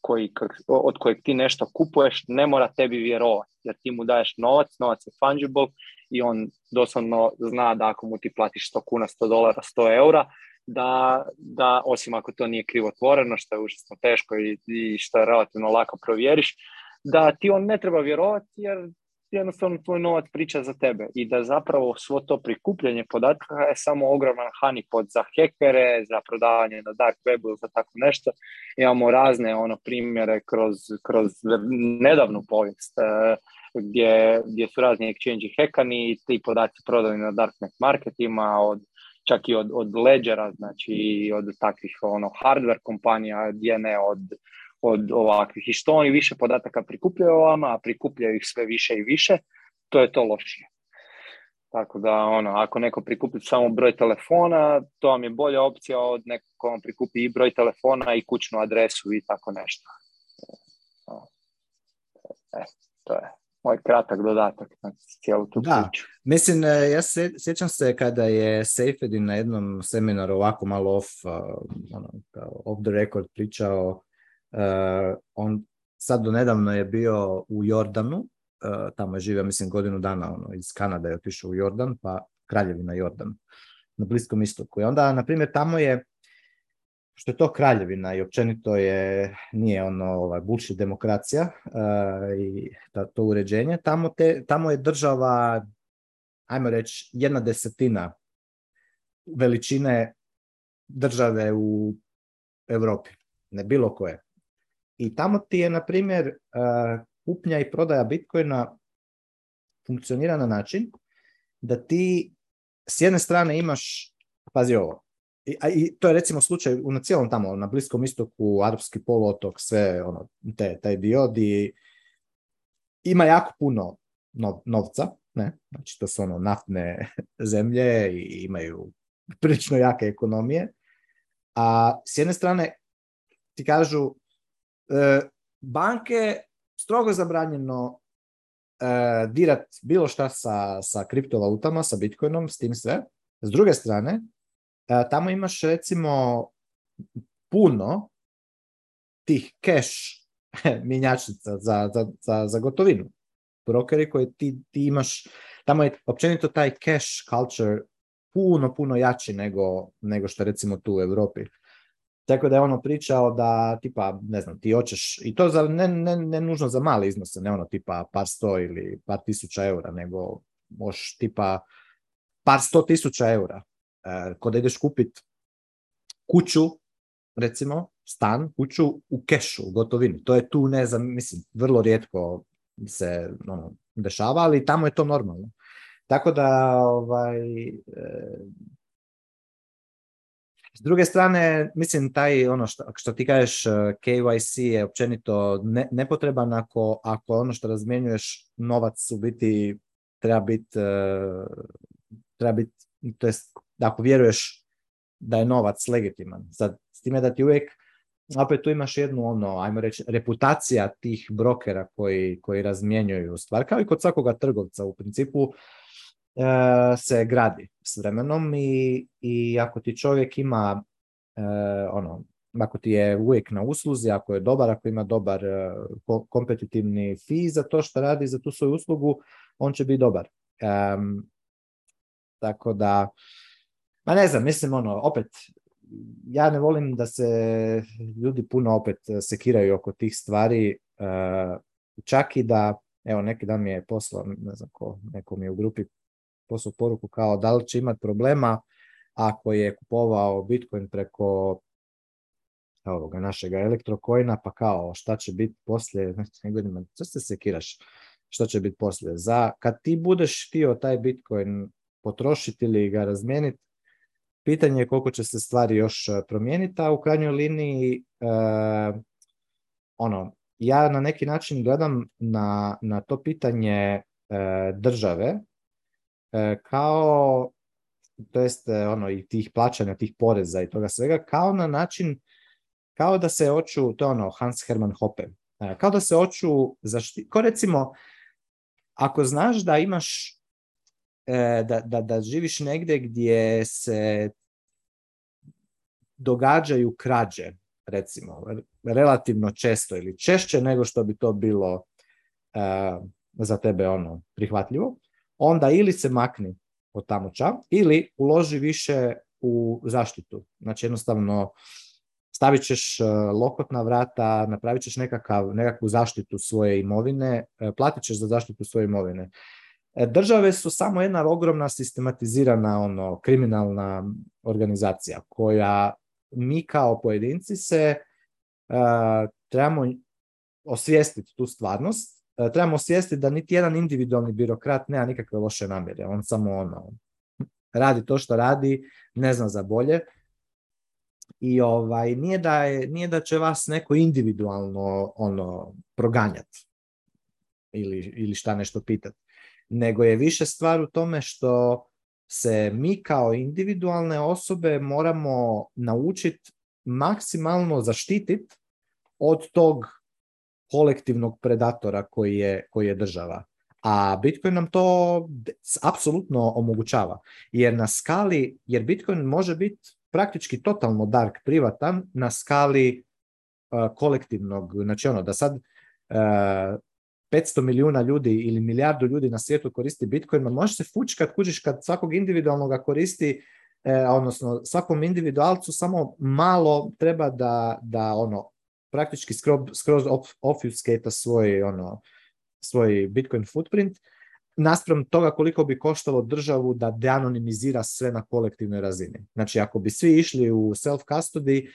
koji, od kojeg ti nešto kupuješ ne mora tebi vjerovati, jer ti mu daješ novac, novac je fungible i on doslovno zna da ako mu ti platiš 100 kuna, 100 dolara, 100 eura, da, da osim ako to nije krivotvoreno, što je užasno teško i, i što je relativno lako provjeriš, da ti on ne treba vjerovati jer jednostavno tvoj novac priča za tebe i da zapravo svo to prikupljanje podataka je samo ogroman honeypot za hekere, za prodavanje na dark webu, za tako nešto. Imamo razne ono primjere kroz, kroz nedavnu povijest e, gdje, gdje su razni exchange hekani i ti podaci prodani na darknet marketima od čak i od, od ledgera, znači od takvih ono hardware kompanija, gdje ne od od ovakvih. I što oni više podataka prikupljaju o vama, a prikupljaju ih sve više i više, to je to lošije. Tako da, ono, ako neko prikupi samo broj telefona, to vam je bolja opcija od nekog vam prikupi i broj telefona i kućnu adresu i tako nešto. E, to je moj kratak dodatak na cijelu tu Mislim, e, ja se, sjećam se kada je Seyfedin na jednom seminaru ovako malo off, e, ono, off the record pričao E, on sad do nedavno je bio u Jordanu, e, tamo je živio mislim godinu dana ono, iz Kanade je otišao u Jordan, pa kraljevina Jordan na Bliskom istoku. I onda, na primjer, tamo je, što je to kraljevina i općenito je, nije ono ovaj, demokracija e, i to uređenje, tamo, te, tamo je država, ajmo reći, jedna desetina veličine države u Europi, ne bilo koje. I tamo ti je, na primjer, e, kupnja i prodaja Bitcoina funkcionira na način da ti s jedne strane imaš, pazi ovo, i, a, i to je recimo slučaj na cijelom tamo, na Bliskom istoku, Arabski poluotok, sve ono, te, taj dio di ima jako puno novca, ne? znači to su ono naftne zemlje i imaju prilično jake ekonomije, a s jedne strane ti kažu E, banke strogo zabranjeno e, dirat bilo šta sa, sa kriptovalutama, sa bitcoinom, s tim sve. S druge strane, e, tamo imaš recimo puno tih cash mjenjačnica za, za, za, za gotovinu. Brokeri koji ti, ti imaš, tamo je općenito taj cash culture puno, puno jači nego, nego što recimo tu u Europi. Tako da je ono pričao da tipa, ne znam, ti hoćeš, i to za, ne, ne, ne nužno za male iznose, ne ono tipa par sto ili par tisuća eura, nego možeš tipa par sto tisuća eura. E, kod da ideš kupit kuću, recimo, stan, kuću u kešu, u gotovini. To je tu, ne znam, mislim, vrlo rijetko se ono, dešava, ali tamo je to normalno. Tako da, ovaj, e, s druge strane, mislim, taj ono što, što ti kažeš eh, KYC je općenito ne, nepotreban ako, ako ono što razmjenjuješ novac u biti treba biti, eh, treba bit, to jest ako vjeruješ da je novac legitiman. Sad, s time da ti uvijek opet tu imaš jednu ono, ajmo reći, reputacija tih brokera koji, koji razmjenjuju stvar, kao i kod svakoga trgovca u principu Eh, se gradi s vremenom i, i ako ti čovjek ima eh, ono, ako ti je uvijek na usluzi, ako je dobar, ako ima dobar eh, kompetitivni fee za to što radi, za tu svoju uslugu, on će biti dobar. tako da, ma ne znam, mislim ono, opet, ja ne volim da se ljudi puno opet sekiraju oko tih stvari, uh, čak i da, evo neki dan mi je poslao, ne znam ko, neko mi je u grupi poslu poruku kao da li će imati problema ako je kupovao Bitcoin preko ovoga našega elektrokojna, pa kao šta će biti poslije, znači, ne godinama, što se sekiraš, što će biti poslije. Za, kad ti budeš htio taj Bitcoin potrošiti ili ga razmijeniti, pitanje je koliko će se stvari još e, promijeniti, a u krajnjoj liniji e, ono, ja na neki način gledam na, to pitanje e, države E, kao, to jest e, ono, i tih plaćanja, tih poreza i toga svega, kao na način, kao da se oču, to je ono Hans Hermann Hoppe, e, kao da se oču za recimo, ako znaš da imaš, da, da, da živiš negdje gdje se događaju krađe, recimo, relativno često ili češće nego što bi to bilo za tebe ono prihvatljivo onda ili se makni od tamo ili uloži više u zaštitu. Znači jednostavno stavit ćeš e, lokot na vrata, napravit ćeš nekakvu zaštitu svoje imovine, e, platit ćeš za zaštitu svoje imovine. E, države su samo jedna ogromna sistematizirana ono, kriminalna organizacija koja mi kao pojedinci se trebamo osvijestiti tu stvarnost E, trebamo svijesti da niti jedan individualni birokrat nema nikakve loše namjere. On samo ono, radi to što radi, ne zna za bolje. I ovaj, nije, da je, nije da će vas neko individualno ono, proganjati ili, ili šta nešto pitati. Nego je više stvar u tome što se mi kao individualne osobe moramo naučiti maksimalno zaštititi od tog kolektivnog predatora koji je, koji je država. A Bitcoin nam to apsolutno omogućava. Jer na skali, jer Bitcoin može biti praktički totalno dark, privatan na skali e, kolektivnog, znači ono da sad 500 e, milijuna ljudi ili milijardu ljudi na svijetu koristi Bitcoin, ma može se fući kad kužiš kad svakog individualnoga koristi, e, odnosno svakom individualcu samo malo treba da, da ono praktički skroz, skroz svoj, ono, svoj Bitcoin footprint, naspram toga koliko bi koštalo državu da deanonimizira sve na kolektivnoj razini. Znači, ako bi svi išli u self-custody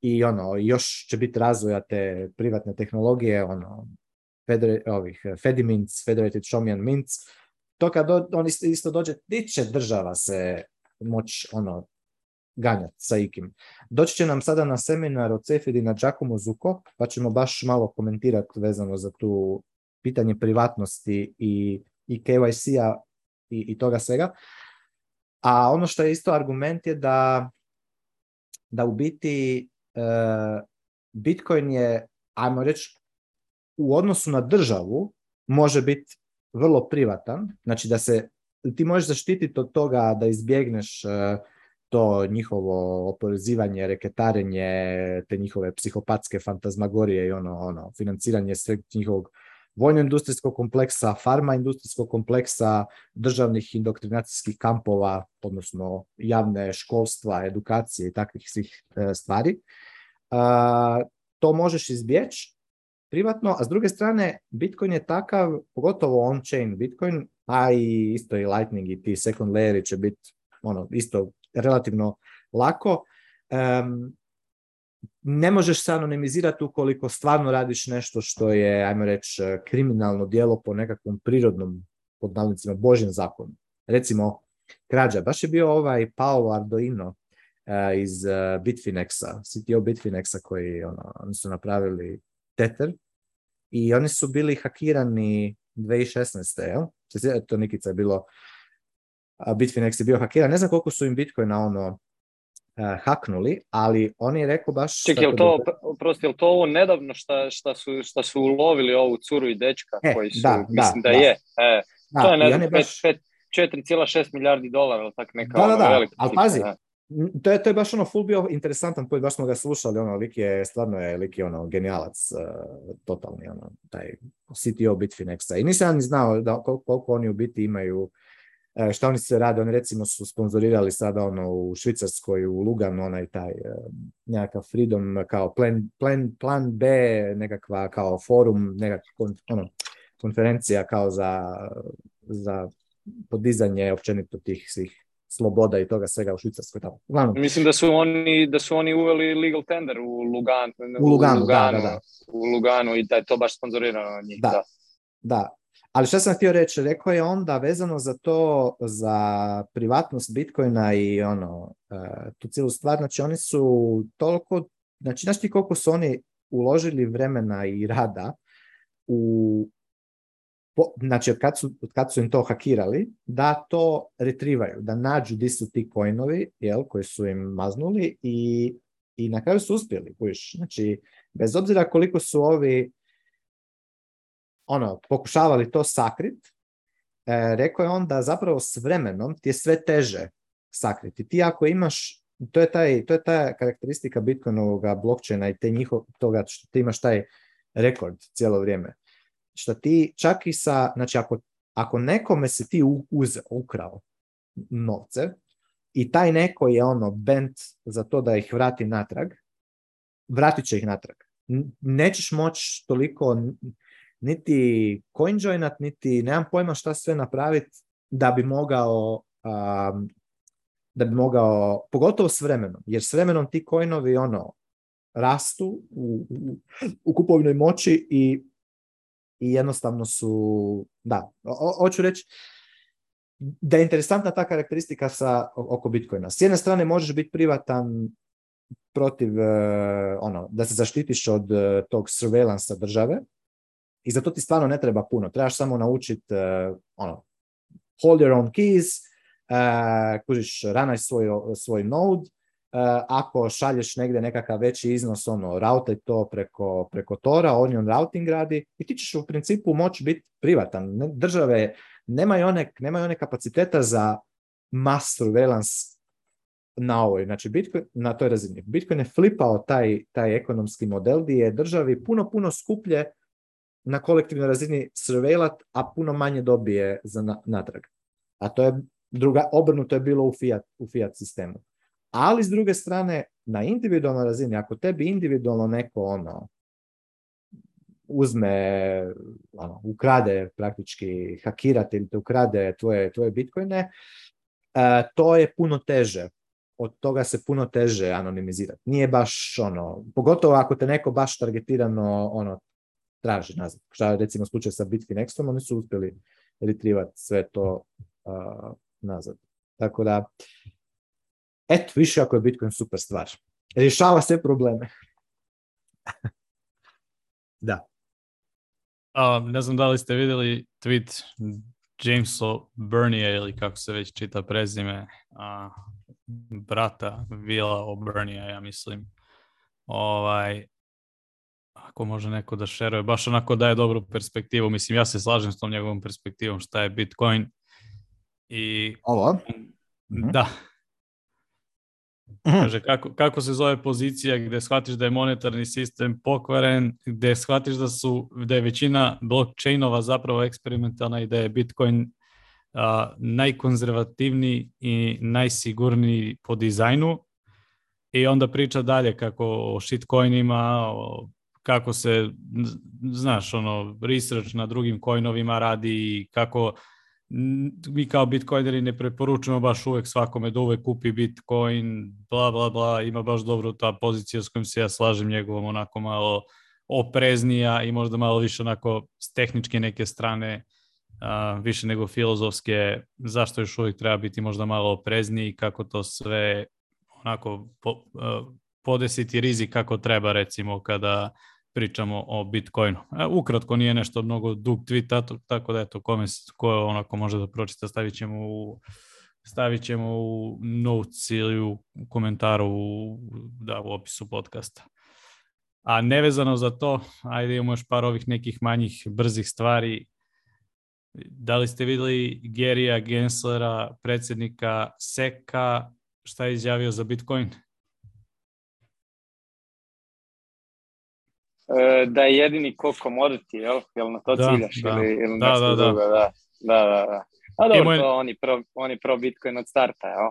i ono, još će biti razvoja te privatne tehnologije, ono, ovih, Fedimints, Federated Shomian Mints, to kad do, isto dođe, di će država se moć ono, ganjati sa ikim. Doći će nam sada na seminar od Cefidi na Giacomo Zuko, pa ćemo baš malo komentirati vezano za tu pitanje privatnosti i, i KYC-a i, i toga svega. A ono što je isto argument je da, da u biti e, Bitcoin je, ajmo reći, u odnosu na državu može biti vrlo privatan, znači da se ti možeš zaštititi od toga da izbjegneš e, to njihovo oporezivanje, reketarenje, te njihove psihopatske fantazmagorije i ono, ono, financiranje sveg njihovog vojno-industrijskog kompleksa, farma-industrijskog kompleksa, državnih indoktrinacijskih kampova, odnosno javne školstva, edukacije i takvih svih e, stvari. E, to možeš izbjeći privatno, a s druge strane Bitcoin je takav, pogotovo on-chain Bitcoin, a i isto i Lightning i ti second layeri će biti ono, isto relativno lako. ne možeš se anonimizirati ukoliko stvarno radiš nešto što je, ajmo reći, kriminalno djelo po nekakvom prirodnom, pod Božjem zakonu. Recimo, krađa. Baš je bio ovaj Paolo Ardoino uh, e, iz uh, Bitfinexa, CTO Bitfinexa koji ono, su napravili Tether i oni su bili hakirani 2016. Jel? To Nikica je bilo Bitfinex je bio hakiran, ne znam koliko su im Bitcoina ono eh, haknuli, ali on je rekao baš... Ček, je to, prosti, je to ovo nedavno šta, su, šta su ulovili ovu curu i dečka e, koji su, da, mislim da, je. E, to je baš... 4,6 milijardi dolara, tak neka ono, velika ali pazi, to je, to je baš ono full bio interesantan put, baš smo ga slušali, ono, lik je, stvarno je, lik je, ono, genijalac, eh, totalni, ono, taj CTO Bitfinexa. I nisam ni znao da, koliko oni u biti imaju E, šta oni se rade, oni recimo su sponzorirali sada ono u Švicarskoj, u Luganu, onaj taj e, nekakav Freedom, kao plan, plan, plan B, nekakva kao forum, nekakva ono, konferencija kao za, za podizanje općenito tih svih sloboda i toga svega u Švicarskoj tamo. Mislim da su oni da su oni uveli legal tender u Luganu, u Luganu, u da, U i da je to baš sponzorirano njih. Da. da. Ali šta sam htio reći, rekao je onda vezano za to, za privatnost Bitcoina i ono, e, tu cijelu stvar, znači oni su toliko, znači znaš ti koliko su oni uložili vremena i rada u, znači od kad, su, od kad su im to hakirali, da to retrivaju, da nađu di su ti coinovi, jel, koji su im maznuli i, i na kraju su uspjeli, Znači, bez obzira koliko su ovi ono, pokušavali to sakrit, e, rekao je on da zapravo s vremenom ti je sve teže sakriti. Ti ako imaš, to je, taj, to je ta karakteristika Bitcoinovog blockchaina i te njiho, toga što ti imaš taj rekord cijelo vrijeme. Što ti čak i sa, znači ako, ako nekome se ti uze, ukrao novce i taj neko je ono bent za to da ih vrati natrag, vratit će ih natrag. Nećeš moći toliko niti coinjoinat, niti nemam pojma šta sve napraviti da bi mogao da bi mogao, pogotovo s vremenom, jer s vremenom ti coinovi ono, rastu u, u, kupovnoj moći i, i jednostavno su, da, hoću reći, da je interesantna ta karakteristika sa, oko Bitcoina. S jedne strane možeš biti privatan protiv, e, ono, da se zaštitiš od e, tog surveillance države, i za to ti stvarno ne treba puno. Trebaš samo naučiti e, ono, hold your own keys, uh, kužiš, ranaj svoj, svoj node, Uh, ako šalješ negde nekakav veći iznos, ono, routaj to preko, preko Tora, on on routing radi i ti ćeš u principu moći biti privatan. Države nemaju one, nemaju one kapaciteta za mass surveillance na ovoj, znači Bitcoin, na toj razini. Bitcoin je flipao taj, taj ekonomski model gdje je državi puno, puno skuplje na kolektivnoj razini surveilat, a puno manje dobije za natrag. A to je druga, obrnuto je bilo u fiat, u fiat sistemu. Ali s druge strane, na individualnoj razini, ako tebi individualno neko ono, uzme, ono, ukrade praktički, hakirate ili te ukrade tvoje, tvoje bitcoine, e, to je puno teže. Od toga se puno teže anonimizirati. Nije baš ono, pogotovo ako te neko baš targetirano ono, traži nazad. Šta recimo slučaj sa Bitfinexom, oni su uspjeli retrivat sve to uh, nazad. Tako da, eto, više ako je Bitcoin super stvar. Rješava sve probleme. da. A, ne znam da li ste vidjeli tweet Jamesa Burnie ili kako se već čita prezime a, brata Vila Burnie, ja mislim. Ovaj, ako može neko da šeruje, baš onako daje dobru perspektivu. Mislim, ja se slažem s tom njegovom perspektivom šta je Bitcoin. I... Ovo? Mhm. Da. Mhm. Kaže, kako, kako se zove pozicija gdje shvatiš da je monetarni sistem pokvaren, gdje shvatiš da, su, da je većina blockchainova zapravo eksperimentalna i da je Bitcoin a, najkonzervativniji i najsigurniji po dizajnu. I onda priča dalje kako o shitcoinima, o kako se, znaš, ono, research na drugim coinovima radi i kako mi kao bitcoineri ne preporučujemo baš uvek svakome da uvek kupi bitcoin, bla, bla, bla, ima baš dobro ta pozicija s kojom se ja slažem njegovom onako malo opreznija i možda malo više onako s tehničke neke strane, više nego filozofske, zašto još uvijek treba biti možda malo oprezniji, kako to sve onako podesiti rizik kako treba recimo kada pričamo o Bitcoinu. E, ukratko nije nešto mnogo dug tweet, tako da eto, kome, ko je onako može da pročita, stavit ćemo u stavit u notes ili u komentaru u, da, u opisu podcasta. A nevezano za to, ajde imamo još par ovih nekih manjih brzih stvari. Da li ste vidjeli Gerija Genslera, predsjednika SEKA, šta je izjavio za Bitcoin? E, da je jedini ko komoditi, jel? Jel na to ciljaš da, ili, ili da, nešto da, da. Da, da, da. A dobro, moj... to on je pro, Bitcoin od starta, jel?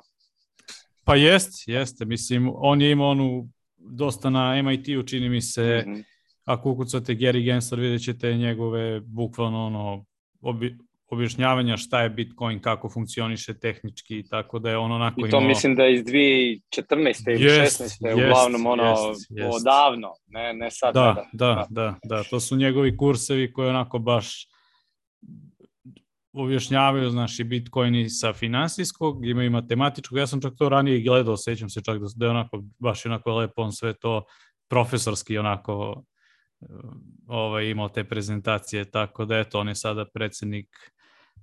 Pa jest, jeste, mislim, on je imao onu dosta na MIT-u, čini mi se, mm-hmm. ako ukucate Gary Gensler, vidjet ćete njegove, bukvalno ono, obi, objašnjavanja šta je Bitcoin, kako funkcioniše tehnički i tako da je on onako... I to mislim da je iz 2014. ili yes, 16. uglavnom ono odavno, ne, ne sad. Da da, da, da, to su njegovi kursevi koji onako baš objašnjavaju, znaš, i Bitcoini sa finansijskog, ima i matematičkog, ja sam čak to ranije gledao, sjećam se čak da je onako, baš onako lepo on sve to profesorski onako eh, ovaj, imao te prezentacije, tako da eto, on je sada predsjednik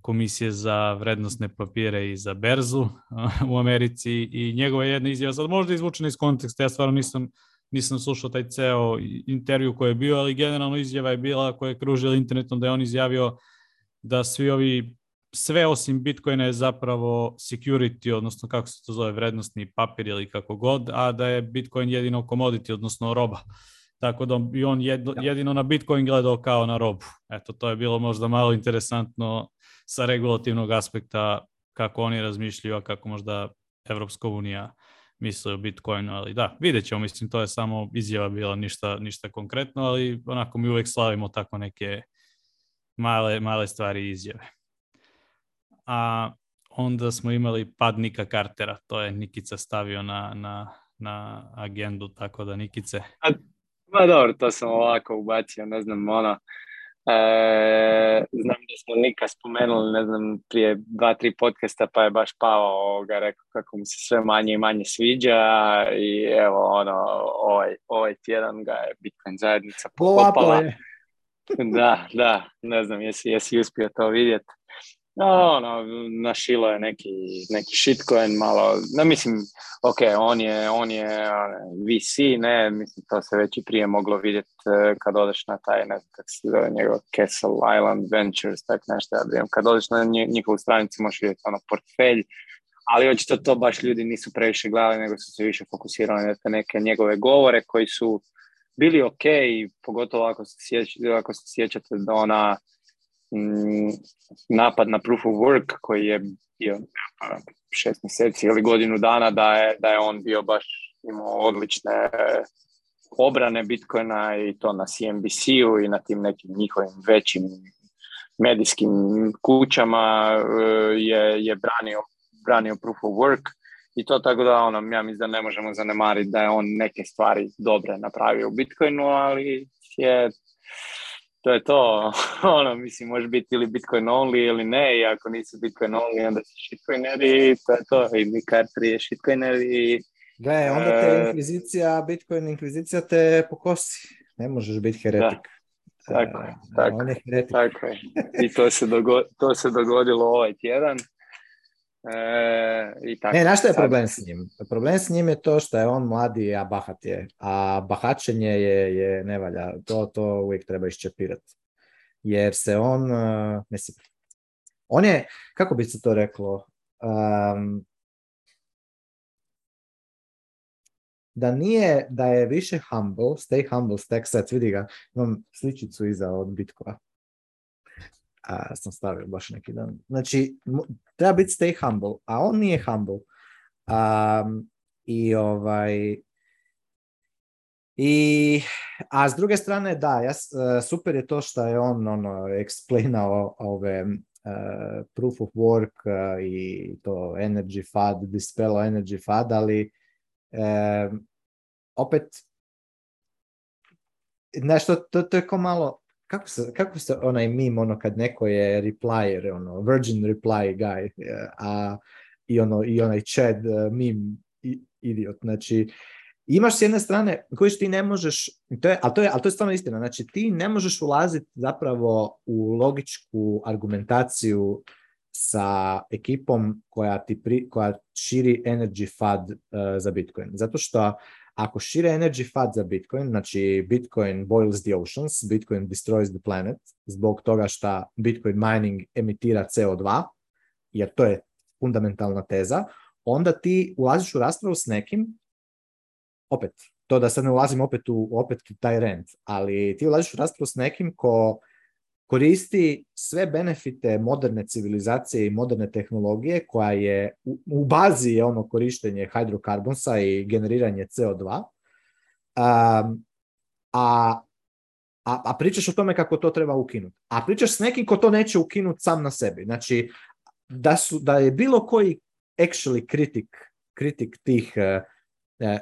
komisije za vrednostne papire i za berzu u Americi i njegova jedna izjava, sad možda izvučena iz konteksta, ja stvarno nisam, nisam slušao taj ceo intervju koji je bio, ali generalno izjava je bila koja je kružila internetom da je on izjavio da svi ovi, sve osim Bitcoina je zapravo security, odnosno kako se to zove, vrednostni papir ili kako god, a da je Bitcoin jedino commodity, odnosno roba. Tako da i on jedino na Bitcoin gledao kao na robu. Eto, to je bilo možda malo interesantno sa regulativnog aspekta kako oni razmišljaju, a kako možda Evropska unija misle o Bitcoinu, ali da, vidjet ćemo, mislim, to je samo izjava bila, ništa, ništa konkretno, ali onako mi uvek slavimo tako neke male, male stvari i izjave. A onda smo imali pad Nika to je Nikica stavio na, na, na agendu, tako da Nikice... Pa dobro, to sam ovako ubacio, ne znam, ono, E, znam da smo Nika spomenuli, ne znam, prije dva, tri podcasta pa je baš pao ovoga, rekao kako mu se sve manje i manje sviđa i evo ono, ovaj, ovaj tjedan ga je Bitcoin zajednica pokopala. Da, da, ne znam, jesi, jesi uspio to vidjeti. No, ono, našilo je neki, neki shitcoin malo, no mislim, ok, on je, on je ono, VC, ne, mislim, to se već i prije moglo vidjeti e, kad odeš na taj, ne znam kako se zove njegov Castle Island Ventures, tak nešto, ja kad odeš na njihovu stranicu možeš vidjeti ono portfelj, ali očito to baš ljudi nisu previše gledali, nego su se više fokusirali na te neke njegove govore koji su bili ok, pogotovo ako se, sjećate, ako se sjećate da ona Mm, napad na proof of work koji je bio šest mjeseci ili godinu dana da je, da je on bio baš imao odlične obrane Bitcoina i to na CNBC-u i na tim nekim njihovim većim medijskim kućama e, je, je branio, branio proof of work i to tako da ono, ja mislim da ne možemo zanemariti da je on neke stvari dobre napravio u Bitcoinu, ali je to je to. ono, mislim, može biti ili Bitcoin only ili ne. I ako nisi Bitcoin only, onda si i To je to. I Bikartri je shitcoineri. Gle, onda te e, inkvizicija, Bitcoin inkvizicija te pokosi. Ne možeš biti heretik. Da. Tako, e, tako, tako I to se, dogo- to se dogodilo ovaj tjedan. E, i tako. Ne, je problem s njim? Problem s njim je to što je on mladi, a bahat je. A bahačenje je, je ne To, to uvijek treba iščepirati. Jer se on, e, mislim, on je, kako bi se to reklo, da nije, da je više humble, stay humble, stack sad vidi ga, imam sličicu iza od bitkova a, sam stavio baš neki dan. Znači, treba biti stay humble, a on nije humble. I ovaj... I, a s druge strane, da, ja, e, super je to što je on ono, explainao ove uh, proof of work e, i to energy fad, dispelo energy fad, ali opet nešto, to, to je ko malo, kako se, kako se onaj meme, ono kad neko je replier ono, virgin reply guy, a i ono, i onaj chad eh, meme idiot, znači, imaš s jedne strane koji ti ne možeš, to je, ali, to je, ali to je stvarno istina, znači ti ne možeš ulaziti zapravo u logičku argumentaciju sa ekipom koja, ti pri, koja širi energy fad uh, za Bitcoin. Zato što ako šire energy fat za Bitcoin, znači Bitcoin boils the oceans, Bitcoin destroys the planet, zbog toga što Bitcoin mining emitira CO2, jer to je fundamentalna teza, onda ti ulaziš u raspravu s nekim, opet, to da sad ne ulazim opet u opet taj rent, ali ti ulaziš u raspravu s nekim ko koristi sve benefite moderne civilizacije i moderne tehnologije koja je u, bazi je ono korištenje hidrokarbonsa i generiranje CO2. a, a, a pričaš o tome kako to treba ukinuti. A pričaš s nekim ko to neće ukinuti sam na sebi. Znači, da, su, da je bilo koji actually kritik, kritik tih uh,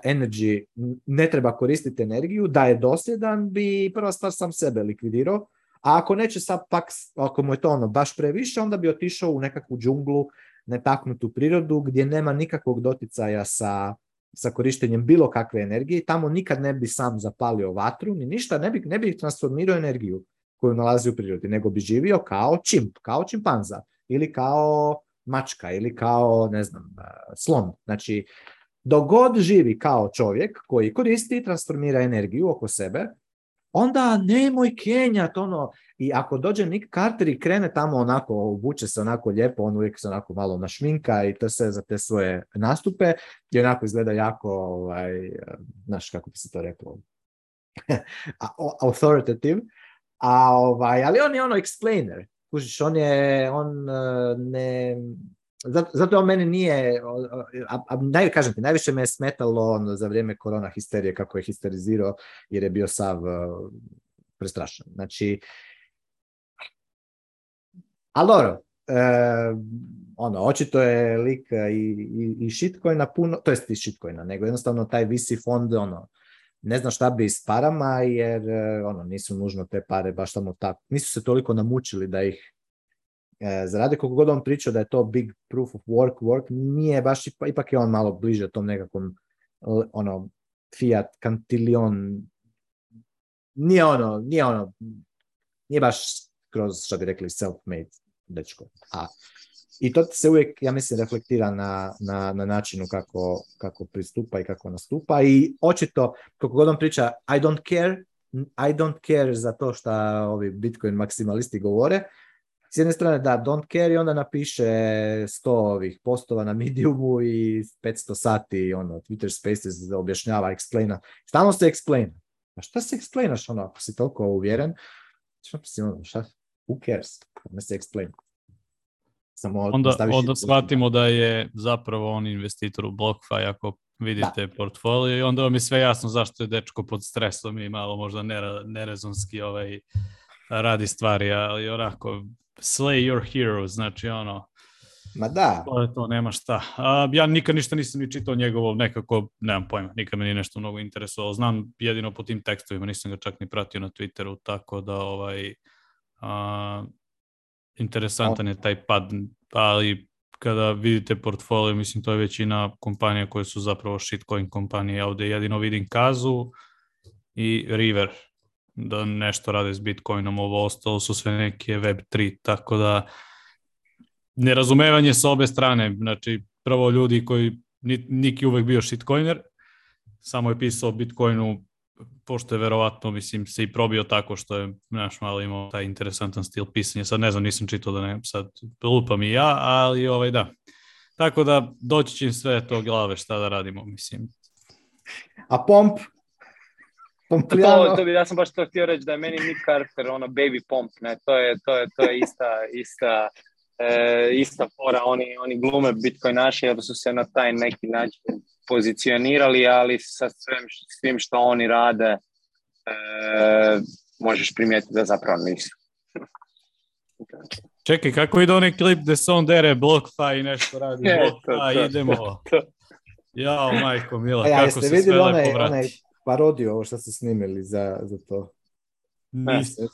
energy ne treba koristiti energiju, da je dosljedan bi prva stvar sam sebe likvidirao, a ako neće sad pak, ako mu je to ono baš previše, onda bi otišao u nekakvu džunglu, netaknutu prirodu gdje nema nikakvog doticaja sa, sa korištenjem bilo kakve energije. Tamo nikad ne bi sam zapalio vatru ni ništa, ne bi, ne bi transformirao energiju koju nalazi u prirodi, nego bi živio kao čimp, kao čimpanza ili kao mačka ili kao, ne znam, e, slon. Znači, dok god živi kao čovjek koji koristi i transformira energiju oko sebe, onda nemoj kenjat, ono, i ako dođe Nick Carter i krene tamo onako, obuče se onako lijepo, on uvijek se onako malo našminka i to sve za te svoje nastupe i onako izgleda jako, ovaj, znaš kako bi se to reklo, authoritative, a ovaj, ali on je ono explainer, kužiš, on je, on eh, ne, zato, zato nije, a, a naj, kažem najviše me je smetalo ono za vrijeme korona histerije, kako je histerizirao, jer je bio sav uh, prestrašan. Znači, ali dobro, e, ono, očito je lik e, i, i, i shitcoina puno, to jest i shitcoina, nego jednostavno taj VC fond, ono, ne znam šta bi s parama, jer e, ono, nisu nužno te pare baš tamo tako, nisu se toliko namučili da ih E, zarade. Koliko god on pričao da je to big proof of work, work nije baš, ipak je on malo bliže tom nekakvom ono, fiat, kantilion, nije ono, nije ono, nije baš kroz, što bi rekli, self-made dečko. A, I to se uvijek, ja mislim, reflektira na, na, na načinu kako, kako pristupa i kako nastupa i očito, koliko god on priča I don't care, I don't care za to što ovi Bitcoin maksimalisti govore, s jedne strane da don't care i onda napiše sto ovih postova na Mediumu i 500 sati ono, Twitter Spaces objašnjava, explaina. Stalno se explain. A šta se explainaš ono ako si toliko uvjeren? Šta si ono, šta? Who cares? Ne se explain. Samo onda, onda shvatimo da je zapravo on investitor u BlockFi ako vidite da. portfolio i onda vam je sve jasno zašto je dečko pod stresom i malo možda nerezonski ovaj, radi stvari, ali onako slay your hero, znači ono, Ma da. To, to nema šta. ja nikad ništa nisam ni čitao njegovo, nekako, nemam pojma, nikad me ni nešto mnogo interesovalo. Znam jedino po tim tekstovima, nisam ga čak ni pratio na Twitteru, tako da ovaj, uh, interesantan je taj pad, ali kada vidite portfolio, mislim to je većina kompanija koje su zapravo shitcoin kompanije. Ja ovdje jedino vidim Kazu i River, da nešto rade s Bitcoinom, ovo ostalo su sve neke Web3, tako da nerazumevanje sa obje strane, znači prvo ljudi koji, Niki uvek bio shitcoiner, samo je pisao Bitcoinu, pošto je verovatno, mislim, se i probio tako što je naš malo imao taj interesantan stil pisanja, sad ne znam, nisam čitao da ne, sad lupam i ja, ali ovaj da. Tako da doći će sve to glave šta da radimo, mislim. A pomp to, to ja sam baš to htio reći da je meni Nick Carter ono baby pomp, ne, to je, to je, to je ista, ista, e, ista fora, oni, oni glume bitcoinaše jer su se na taj neki način pozicionirali, ali sa svim, svim što oni rade e, možeš primijetiti da zapravo nisu. Čekaj, kako ide onaj klip gdje se on dere fa i nešto radi? E, idemo. Jao, majko, mila, kako se sve lepo vrati parodiju ovo što ste snimili za, za to. Mislim,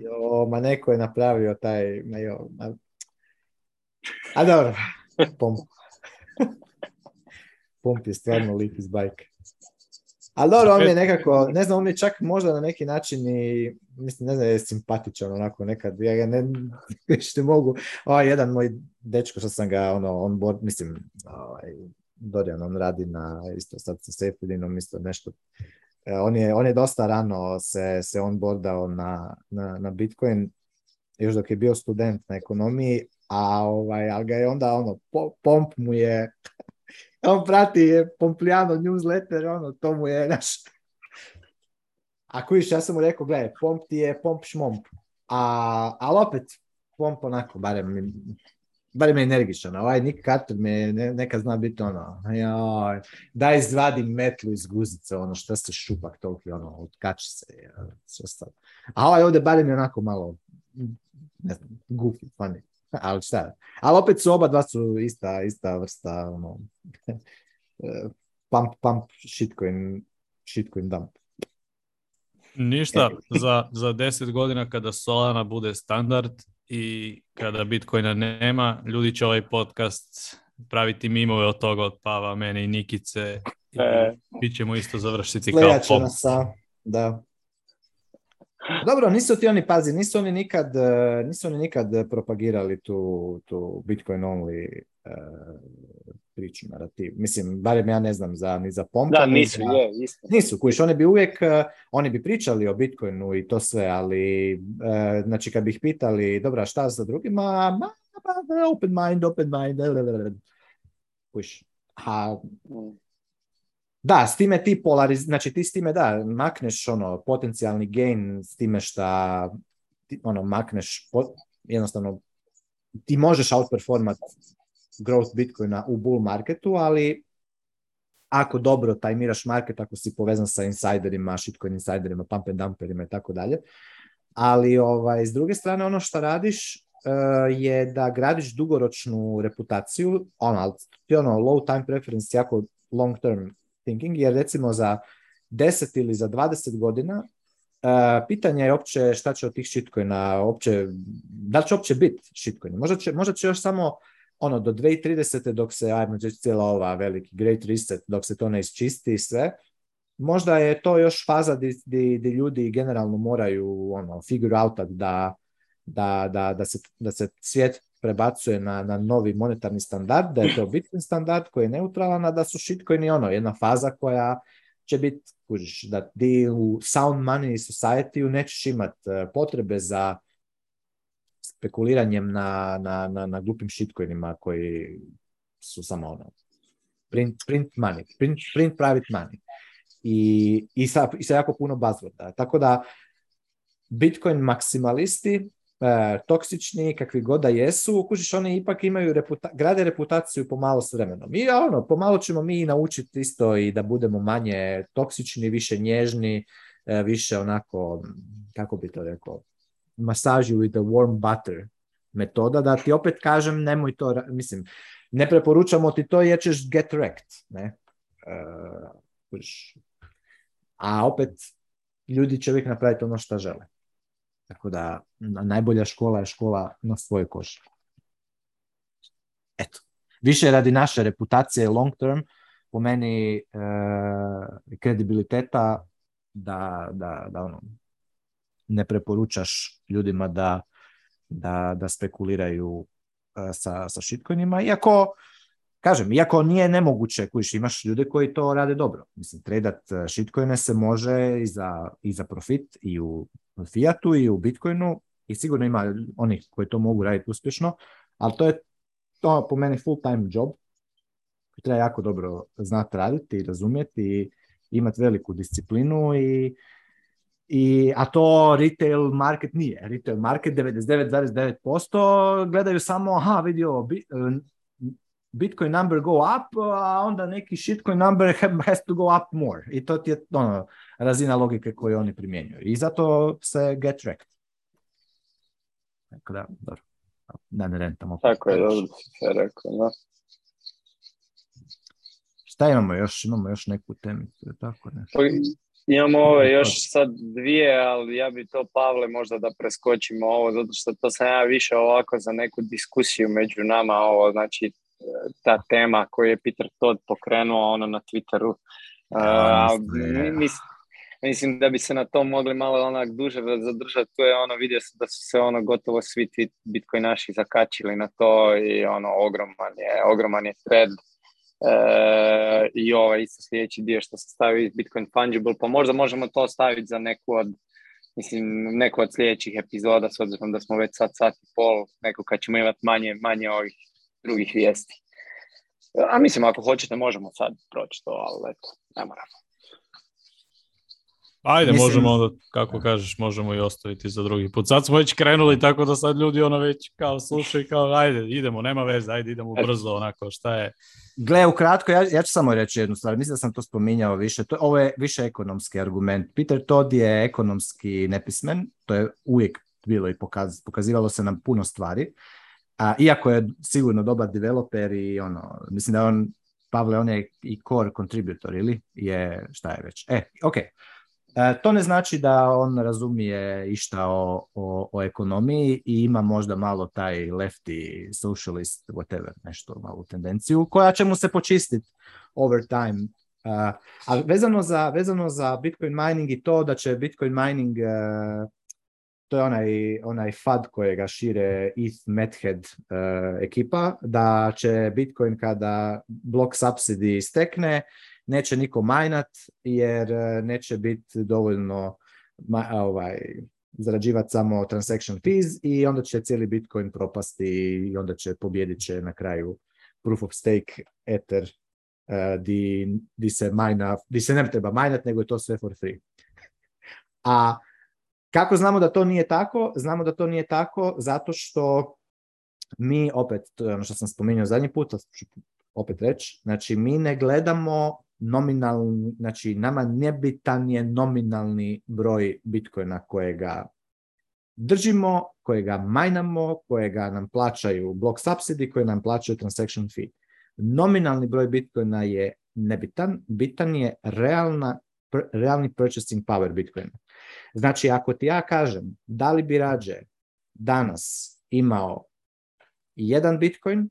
Jo, ma neko je napravio taj... Ma jo, ma... A dobro, pomp. pomp je stvarno lik iz bajke. Ali dobro, on je nekako, ne znam, on je čak možda na neki način i, mislim, ne znam, je simpatičan onako nekad, ja ga ne, mogu, o, ovaj, jedan moj dečko što sam ga, ono, on board, mislim, ovaj, Dorian, radi na, isto sad sa Sefilinom, isto nešto. E, on je, on je dosta rano se, se on na, na, na Bitcoin, još dok je bio student na ekonomiji, a ovaj, ali ga je onda ono, pomp mu je, on prati je pompljano newsletter, ono, to mu je, naš... A kujiš, ja sam mu rekao, gledaj, pomp ti je pomp šmomp, a, ali opet, pomp onako, barem barem je energičan, ovaj Nick Carter me neka zna biti ono, da daj izvadim metlu iz guzice, ono, što se šupak toliko ono, odkači se, sve A ovaj ovdje barem je onako malo, ne znam, goofy, funny, ali šta Ali opet su oba dva su ista, ista vrsta, ono, pump, pump, shitcoin, shitcoin dump. Ništa, e. za, za deset godina kada Solana bude standard, i kada Bitcoina nema, ljudi će ovaj podcast praviti mimove od toga od Pava, mene i Nikice. I e. Bit ćemo isto završiti kao da. Dobro, nisu ti oni, pazi, nisu oni nikad, e, nisu oni nikad propagirali tu, tu Bitcoin only e, priču, narativ. Mislim, barem ja ne znam za, ni za pompa. Da, nisu, ni za... je, Nisu, kujiš, oni bi uvijek, eh, oni bi pričali o Bitcoinu i to sve, ali, eh, znači, kad bi ih pitali, dobra, šta za drugima, ma, ma, pa, open mind, open mind, kujiš. Mm. da, s time ti polariz... znači ti s time da, makneš ono potencijalni gain s time šta ono makneš jednostavno ti možeš outperformat growth Bitcoina u bull marketu, ali ako dobro tajmiraš market, ako si povezan sa insiderima, shitcoin insiderima, pump and dumperima i tako dalje. Ali ovaj, s druge strane ono što radiš eh, je da gradiš dugoročnu reputaciju, ono, ono low time preference, jako long term thinking, jer recimo za 10 ili za 20 godina Uh, pitanje je opće šta će od tih shitcoina, opće, da li će opće biti shitcoin. Možda će, možda će još samo ono, do 2030. dok se, ajmo reći, cijela ova veliki great reset, dok se to ne isčisti i sve, možda je to još faza di, di, ljudi generalno moraju ono, figure out da, da, da, da, se, da se svijet prebacuje na, na novi monetarni standard, da je to bitni standard koji je neutralan, a da su shitcoin i ono, jedna faza koja će biti, kužiš, da ti u sound money society nećeš imat e, potrebe za spekuliranjem na, na, na, na glupim shitcoinima koji su samo ono, print, money, print, private money. I, i, sa, i jako puno buzzworda. Tako da, Bitcoin maksimalisti, e, toksični, kakvi god da jesu, ukužiš, oni ipak imaju grade reputaciju pomalo s vremenom. I ono, pomalo ćemo mi naučiti isto i da budemo manje toksični, više nježni, e, više onako, kako bi to rekao, massage with a warm butter metoda, da ti opet kažem nemoj to, mislim, ne preporučamo ti to jer ćeš get wrecked, ne? Uh, a opet ljudi će uvijek napraviti ono što žele. Tako da najbolja škola je škola na svojoj koži. Eto. Više radi naše reputacije long term, po meni uh, kredibiliteta da, da, da ono, ne preporučaš ljudima da, da, da spekuliraju e, sa, sa shitcoinima, iako kažem, iako nije nemoguće, kojiš imaš ljude koji to rade dobro. Mislim, tradat e, shitcoine se može i za, i za profit i u fiatu i u bitcoinu i sigurno ima onih koji to mogu raditi uspješno, ali to je to po meni full time job koji treba jako dobro znati raditi i razumjeti i imati veliku disciplinu i i, a to retail market nije. Retail market 99,9% gledaju samo, aha, vidi ovo, e, Bitcoin number go up, a onda neki shitcoin number has to go up more. I to je ono, razina logike koju oni primjenjuju. I zato se get wrecked. Tako da, dobro. Da ne rentamo. Tako je, rekao, da. Šta imamo još? Imamo još neku temicu, tako ne. Imamo ove još sad dvije, ali ja bi to, Pavle, možda da preskočimo ovo, zato što to sam ja više ovako za neku diskusiju među nama, ovo, znači ta tema koju je Peter Todd pokrenuo ono na Twitteru. Ja, mislim, da bi se na to mogli malo onak duže zadržati. to je ono, vidio se da su se ono gotovo svi Bitcoin naši zakačili na to i ono, ogroman je, ogroman je thread Eh, I ovaj isto sljedeći dio što se stavi Bitcoin Fungible, pa možda možemo to staviti za neku od mislim, neku od sljedećih epizoda, s obzirom da smo već sad sat i pol, neko kad ćemo imati manje, manje ovih drugih vijesti. A mislim, ako hoćete, možemo sad proći to, ali eto, ne moramo. Ajde, Mislim... možemo onda, kako kažeš, možemo i ostaviti za drugi put. Sad smo već krenuli, tako da sad ljudi ono već kao slušaju, kao ajde, idemo, nema veze, ajde, idemo e, brzo, onako, šta je. Gle, ukratko, ja, ja ću samo reći jednu stvar, mislim da sam to spominjao više, to, ovo je više ekonomski argument. Peter Todd je ekonomski nepismen, to je uvijek bilo i pokazivalo se nam puno stvari, a, iako je sigurno dobar developer i ono, mislim da on, Pavle, on je i core contributor, ili? Je, šta je već? E, okej. E, to ne znači da on razumije išta o, o, ekonomiji i ima možda malo taj lefty socialist, whatever, nešto malu tendenciju koja će mu se počistiti over time. E, a vezano za, vezano za Bitcoin mining i to da će Bitcoin mining, e, to je onaj, onaj FAD kojega šire ETH Methead uh, ekipa, da će Bitcoin kada blok subsidy stekne, neće niko majnat jer e, neće biti dovoljno ovaj, zarađivati samo transaction fees i onda će cijeli Bitcoin propasti i onda će pobjedit će na kraju proof of stake Ether e, di, se majna, di ne treba majnat nego je to sve for free. A kako znamo da to nije tako? Znamo da to nije tako zato što mi opet, to je ono što sam spominjao zadnji put, ću opet reći, znači mi ne gledamo nominalni, znači nama nebitan je nominalni broj bitcoina kojega držimo, kojega majnamo, kojega nam plaćaju block subsidy, koje nam plaćaju transaction fee. Nominalni broj bitcoina je nebitan, bitan je realna, realni purchasing power bitcoina. Znači, ako ti ja kažem da li bi rađe danas imao jedan bitcoin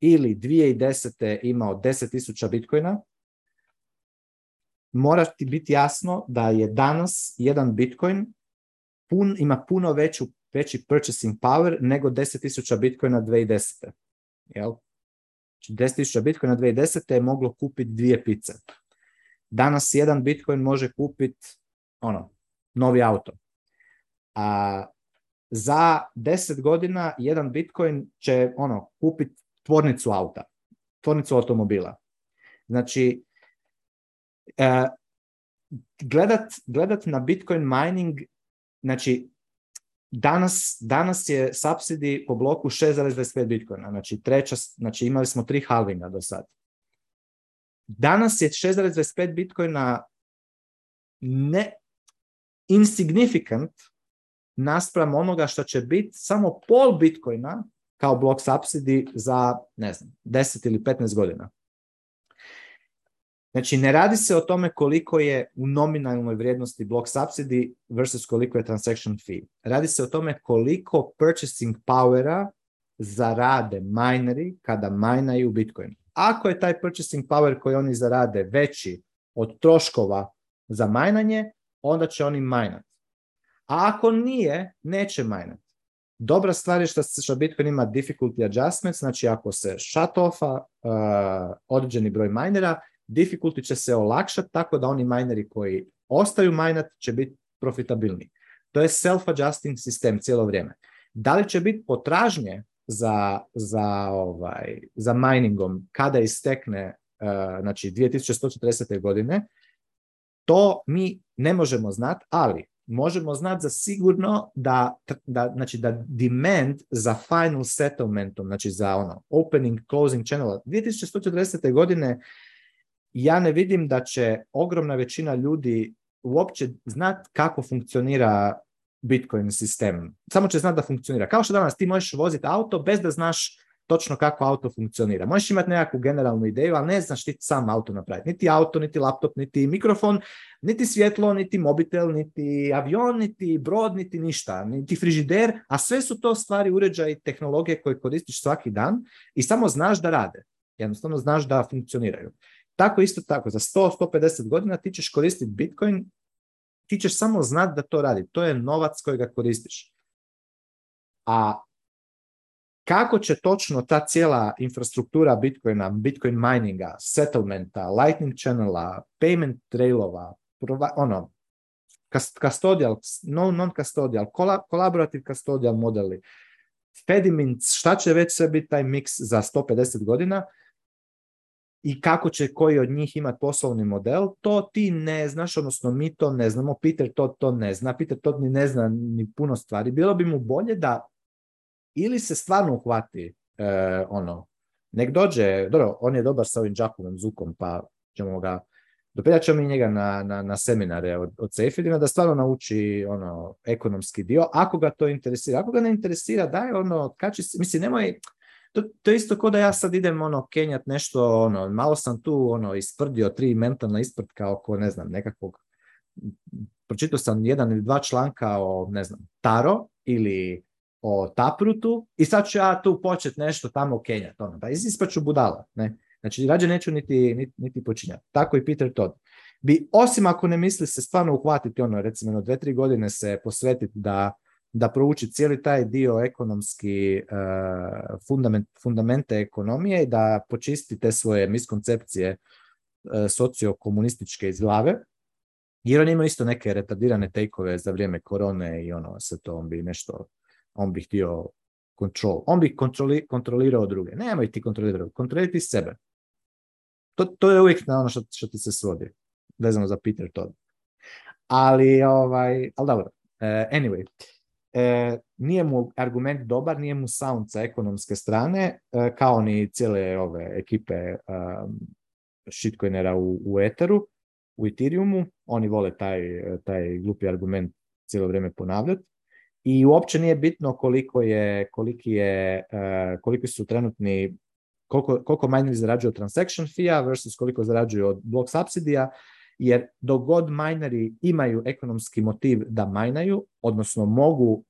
ili 2010. imao 10.000 bitcoina, mora ti biti jasno da je danas jedan Bitcoin pun, ima puno veću, veći purchasing power nego 10.000 Bitcoina 2010. Jel? 10.000 znači, Bitcoina 2010. je moglo kupiti dvije pice. Danas jedan Bitcoin može kupiti ono, novi auto. A za 10 godina jedan Bitcoin će ono kupiti tvornicu auta, tvornicu automobila. Znači, E, gledat, gledat na Bitcoin mining, znači danas, danas je subsidi po bloku 6,25 Bitcoina, znači treća, znači imali smo tri halvinga do sad. Danas je 6,25 Bitcoina ne insignificant naspram onoga što će biti samo pol Bitcoina kao blok subsidi za, ne znam, 10 ili 15 godina. Znači, ne radi se o tome koliko je u nominalnoj vrijednosti block subsidy versus koliko je transaction fee. Radi se o tome koliko purchasing powera zarade mineri kada minaju Bitcoin. Ako je taj purchasing power koji oni zarade veći od troškova za majnanje, onda će oni majnati. A ako nije, neće majnati. Dobra stvar je što, što Bitcoin ima difficulty adjustments, znači ako se shut offa uh, određeni broj minera, difficulty će se olakšati tako da oni mineri koji ostaju minat će biti profitabilni. To je self-adjusting sistem cijelo vrijeme. Da li će biti potražnje za, za, ovaj, za miningom kada istekne e, znači 2140. godine, to mi ne možemo znati, ali možemo znati za sigurno da, da, znači da demand za final settlementom, znači za ono opening, closing channel, 2140. godine ja ne vidim da će ogromna većina ljudi uopće znat kako funkcionira Bitcoin sistem. Samo će znat da funkcionira. Kao što danas ti možeš voziti auto bez da znaš točno kako auto funkcionira. Možeš imati nekakvu generalnu ideju, ali ne znaš ti sam auto napraviti. Niti auto, niti laptop, niti mikrofon, niti svjetlo, niti mobitel, niti avion, niti brod, niti ništa, niti frižider, a sve su to stvari, uređaji, tehnologije koje koristiš svaki dan i samo znaš da rade. Jednostavno znaš da funkcioniraju. Tako isto tako, za 100-150 godina ti ćeš koristiti Bitcoin, ti ćeš samo znati da to radi. To je novac kojega koristiš. A kako će točno ta cijela infrastruktura Bitcoina, Bitcoin mininga, settlementa, lightning channela, payment trailova, ono, custodial, non-custodial, collaborative custodial modeli, Fedimin, šta će već sve biti taj miks za 150 godina, i kako će koji od njih imati poslovni model, to ti ne znaš, odnosno mi to ne znamo, Peter to to ne zna, Peter to ni ne zna ni puno stvari. Bilo bi mu bolje da ili se stvarno uhvati e, ono, nek dođe, dobro, on je dobar sa ovim džakovim Zukom, pa ćemo ga, dopeljat ćemo mi njega na, na, na, seminare od, od da stvarno nauči ono, ekonomski dio, ako ga to interesira. Ako ga ne interesira, daj ono, kači, mislim, nemoj, to, to je isto kao da ja sad idem ono kenjat nešto, ono, malo sam tu ono isprdio tri mentalna isprtka oko, ne znam, nekakvog pročitao sam jedan ili dva članka o, ne znam, Taro ili o Taprutu i sad ću ja tu počet nešto tamo kenjat, ono, da ispaću budala, ne. Znači, rađe neću niti, niti, niti počinjati. Tako i Peter Todd. Bi, osim ako ne misli se stvarno uhvatiti, ono, recimo, na dve, tri godine se posvetiti da da prouči cijeli taj dio ekonomski e, fundament, fundamente ekonomije i da počisti te svoje miskoncepcije e, sociokomunističke iz glave, jer on ima isto neke retardirane tekove za vrijeme korone i ono, se to on bi nešto, on bi htio kontrol, on bi kontroli, kontrolirao druge. Nemoj ti kontrolirati, kontroliraj ti sebe. To, to, je uvijek na ono što, što ti se svodi, vezano za Peter Todd. Ali, ovaj, ali dobro, e, anyway, E, nije mu argument dobar, nije mu sound sa ekonomske strane, e, kao ni cijele ove ekipe e, shitcoinera u, u Etheru, u Ethereumu, oni vole taj, taj glupi argument cijelo vrijeme ponavljati. I uopće nije bitno koliko je, koliki je, su trenutni koliko, koliko izrađuje zarađuju od transaction fija versus koliko zarađuju od block subsidija, jer dok god majneri imaju ekonomski motiv da majnaju, odnosno mogu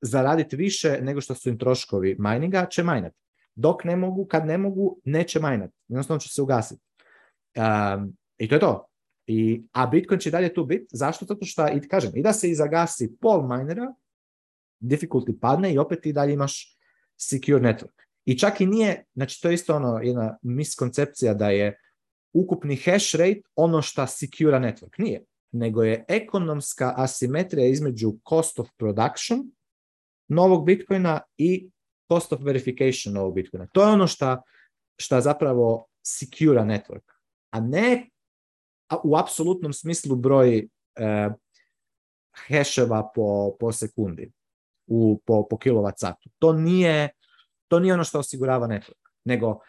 zaraditi više nego što su im troškovi majninga, će majnati. Dok ne mogu, kad ne mogu, neće majnati. Jednostavno će se ugasiti. Ehm, I to je to. I, a Bitcoin će dalje tu biti. Zašto? Zato što, i kažem, i da se i zagasi pol minera, difficulty padne i opet i dalje imaš secure network. I čak i nije, znači to je isto ono jedna miskoncepcija da je ukupni hash rate ono što secura network nije, nego je ekonomska asimetrija između cost of production novog Bitcoina i cost of verification novog Bitcoina. To je ono šta, šta zapravo secura network, a ne u apsolutnom smislu broj e, po, po sekundi, u, po, po kilovat satu. To nije, to nije ono što osigurava network, nego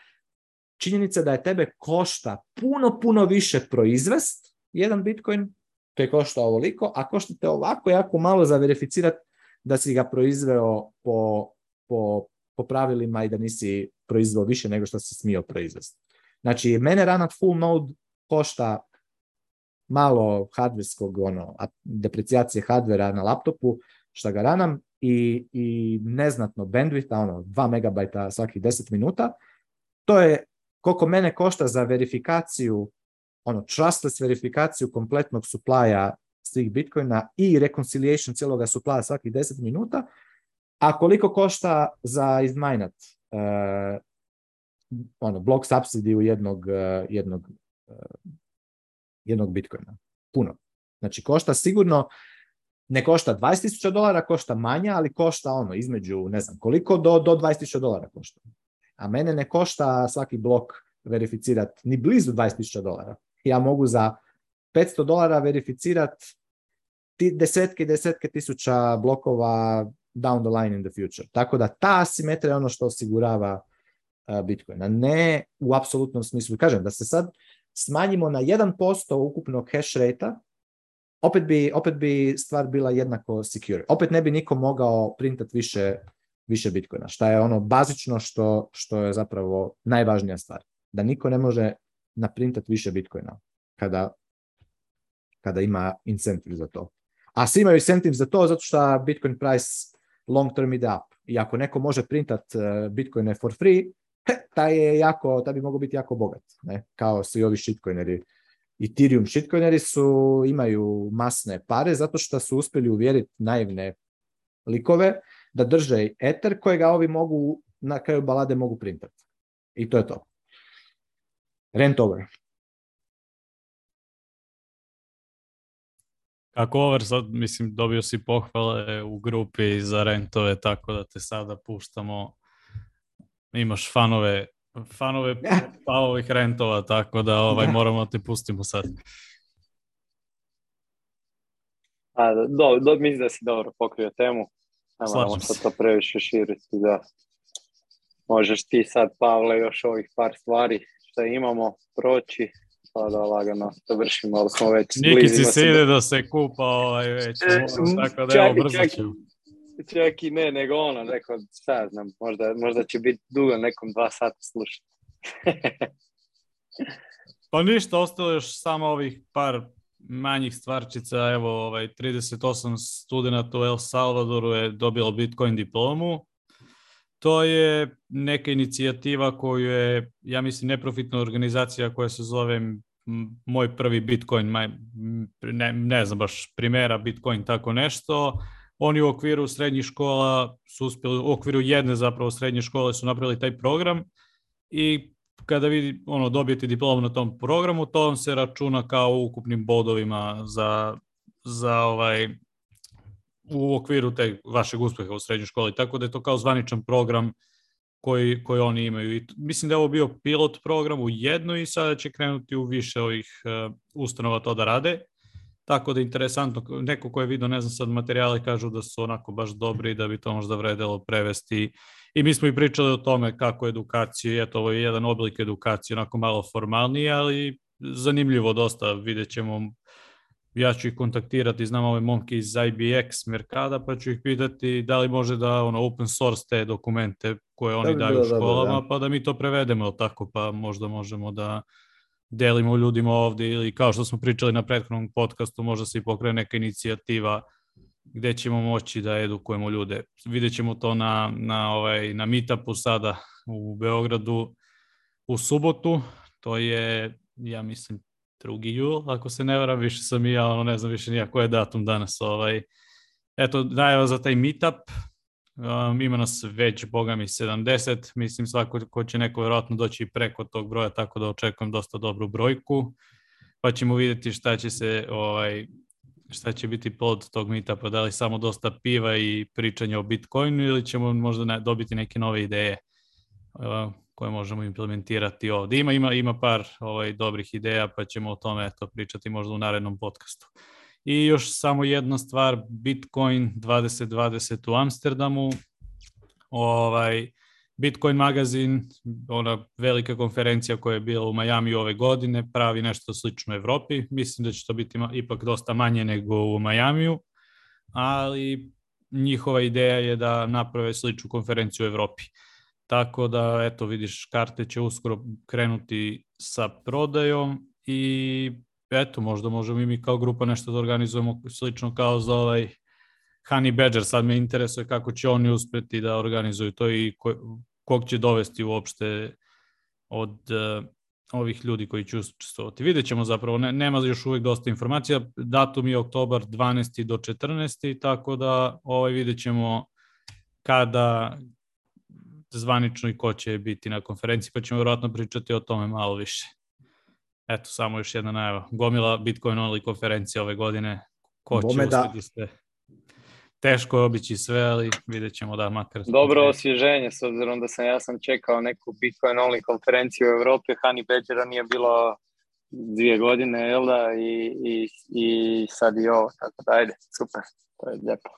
činjenica da je tebe košta puno, puno više proizvest jedan Bitcoin, to je košta ovoliko, a košta te ovako jako malo za verificirati da si ga proizveo po, po, po pravilima i da nisi proizveo više nego što si smio proizvesti. Znači, mene ranat full node košta malo hardverskog, ono, deprecijacije hardvera na laptopu, šta ga ranam, i, i neznatno bandwidth, ono, 2 MB svakih 10 minuta, to je koliko mene košta za verifikaciju, ono, trustless verifikaciju kompletnog suplaja svih bitcoina i reconciliation cijeloga suplaja svakih 10 minuta, a koliko košta za izmajnat e, ono, blok subsidiju jednog, e, jednog, e, jednog bitcoina. Puno. Znači, košta sigurno, ne košta 20.000 dolara, košta manja, ali košta ono između, ne znam koliko, do, do 20.000 dolara košta. A mene ne košta svaki blok verificirati ni blizu 20.000 dolara. Ja mogu za 500 dolara verificirati desetke i desetke tisuća blokova down the line in the future. Tako da ta asimetrija je ono što osigurava e, Bitcoina. Ne u apsolutnom smislu. Kažem, da se sad smanjimo na 1% ukupnog hash rate opet bi, opet bi stvar bila jednako secure. Opet ne bi niko mogao printat više više Bitcoina. Šta je ono bazično što, što je zapravo najvažnija stvar. Da niko ne može naprintati više Bitcoina kada, kada ima incentive za to. A svi imaju incentive za to zato što Bitcoin price long term ide up. I ako neko može printat eh, Bitcoine for free, taj je jako, taj bi mogao biti jako bogat. Ne? Kao svi ovi shitcoineri. Ethereum shitcoineri su, imaju masne pare zato što su uspjeli uvjeriti naivne likove da drže eter kojega ovi mogu na kraju balade mogu printati. I to je to. Rent over. Kako over sad, mislim, dobio si pohvale u grupi za rentove, tako da te sada puštamo. Imaš fanove, fanove ovih rentova, tako da ovaj, moramo te pustimo sad. A, do, do, mislim da si dobro pokrio temu. Slažem sad to previše širiti, da. Možeš ti sad, Pavle, još ovih par stvari što imamo proći, pa da lagano to vršimo, ali smo već si se ide da se kupa ovaj već, e, ono, tako da evo brzo ćemo. Čak i ne, nego ono, neko, šta znam, možda, možda će biti dugo nekom dva sata slušati. pa ništa, ostalo još samo ovih par manjih stvarčica, evo ovaj, 38 studenata u El Salvadoru je dobilo Bitcoin diplomu. To je neka inicijativa koju je, ja mislim, neprofitna organizacija koja se zove moj prvi Bitcoin, maj, ne, ne znam baš primjera Bitcoin tako nešto. Oni u okviru srednjih škola su uspjeli, u okviru jedne zapravo srednje škole su napravili taj program i kada vi ono, dobijete diplomu na tom programu, to vam se računa kao ukupnim bodovima za, za ovaj, u okviru te vašeg uspjeha u srednjoj školi. Tako da je to kao zvaničan program koji, koji oni imaju. I mislim da je ovo bio pilot program u jednoj i sada će krenuti u više ovih eh, ustanova to da rade. Tako da je interesantno, neko ko je vidio, ne znam sad, materijale kažu da su onako baš dobri da bi to možda vredelo prevesti i mi smo i pričali o tome kako edukacije eto ovo je jedan oblik edukacije, onako malo formalniji, ali zanimljivo dosta, vidjet ćemo ja ću ih kontaktirati, znam ove momke iz IBX Merkada, pa ću ih pitati da li može da ono, open source te dokumente koje oni daju u školama, pa da mi to prevedemo, tako, pa možda možemo da delimo ljudima ovdje ili kao što smo pričali na prethodnom podcastu, možda se i pokrene neka inicijativa gdje ćemo moći da edukujemo ljude. Vidjet ćemo to na, na, ovaj, na meetupu sada u Beogradu u subotu. To je, ja mislim, drugi jul, ako se ne varam, više sam i ja, ono, ne znam više koji je datum danas. Ovaj. Eto, najava za taj meetup. Um, ima nas već, boga mi, 70. Mislim, svako ko će neko vjerojatno doći preko tog broja, tako da očekujem dosta dobru brojku. Pa ćemo vidjeti šta će se, ovaj, šta će biti pod tog pa da li samo dosta piva i pričanje o Bitcoinu ili ćemo možda dobiti neke nove ideje e, koje možemo implementirati ovdje. Ima, ima, ima par ovaj, dobrih ideja pa ćemo o tome to pričati možda u narednom podcastu. I još samo jedna stvar, Bitcoin 2020 u Amsterdamu. Ovaj, Bitcoin magazin, ona velika konferencija koja je bila u Miami ove godine, pravi nešto slično u Europi. Mislim da će to biti ipak dosta manje nego u Majamiju, ali njihova ideja je da naprave sličnu konferenciju u Europi. Tako da, eto, vidiš, karte će uskoro krenuti sa prodajom i eto, možda možemo i mi kao grupa nešto da organizujemo slično kao za ovaj Honey Badger. Sad me interesuje kako će oni uspjeti da organizuju to i kog će dovesti uopšte od e, ovih ljudi koji će učestvovati. Vidjet ćemo zapravo, nema još uvijek dosta informacija, datum je oktobar 12. do 14. tako da ovaj, vidjet ćemo kada zvanično i ko će biti na konferenciji, pa ćemo vjerojatno pričati o tome malo više. Eto, samo još jedna najava. Gomila Bitcoin only konferencija ove godine. Ko će da, teško je obići sve, ali vidjet ćemo da makar... Dobro osvježenje, s obzirom da sam ja sam čekao neku Bitcoin only konferenciju u Europi, Hani Badgera nije bilo dvije godine, jel da, i, i, i sad i ovo, tako da, ajde, super, to je lijepo.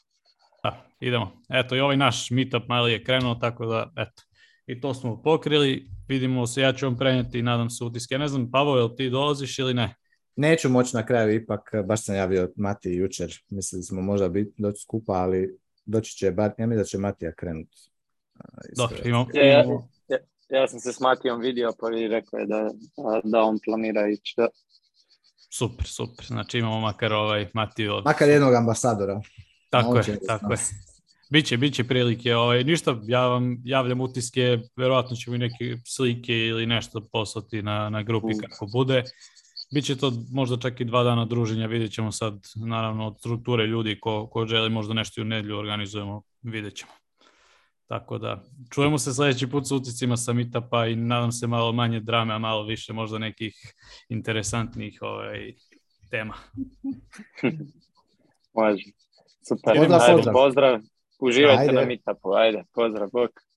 Da, idemo. Eto, i ovaj naš meetup mali je krenuo, tako da, eto, i to smo pokrili, vidimo se, ja ću vam prenijeti, nadam se, utiske. ne znam, Pavo, jel ti dolaziš ili ne? Neću moći na kraju ipak, e, baš sam javio Mati jučer, mislili smo možda bit doći skupa, ali doći će, bar, ja mislim da će Matija krenuti. E, Dobro, imamo. Ja, sam se s Matijom vidio, pa i rekao je da, da on planira ići. Da. Super, super, znači imamo makar ovaj Matiju. Makar jednog ambasadora. Tako je, tako je. Biće, biće prilike. Ovaj, ništa, ja vam javljam utiske, verovatno će mi neke slike ili nešto poslati na, na grupi kako bude. Biće to možda čak i dva dana druženja, vidjet ćemo sad naravno od strukture ljudi ko, ko želi možda nešto i u nedlju organizujemo, vidjet ćemo. Tako da, čujemo se sljedeći put s uticima sa pa i nadam se malo manje drame, a malo više možda nekih interesantnih ovaj, tema. Super. Pozdrav, Uživajte na Ajde, pozdrav, bok.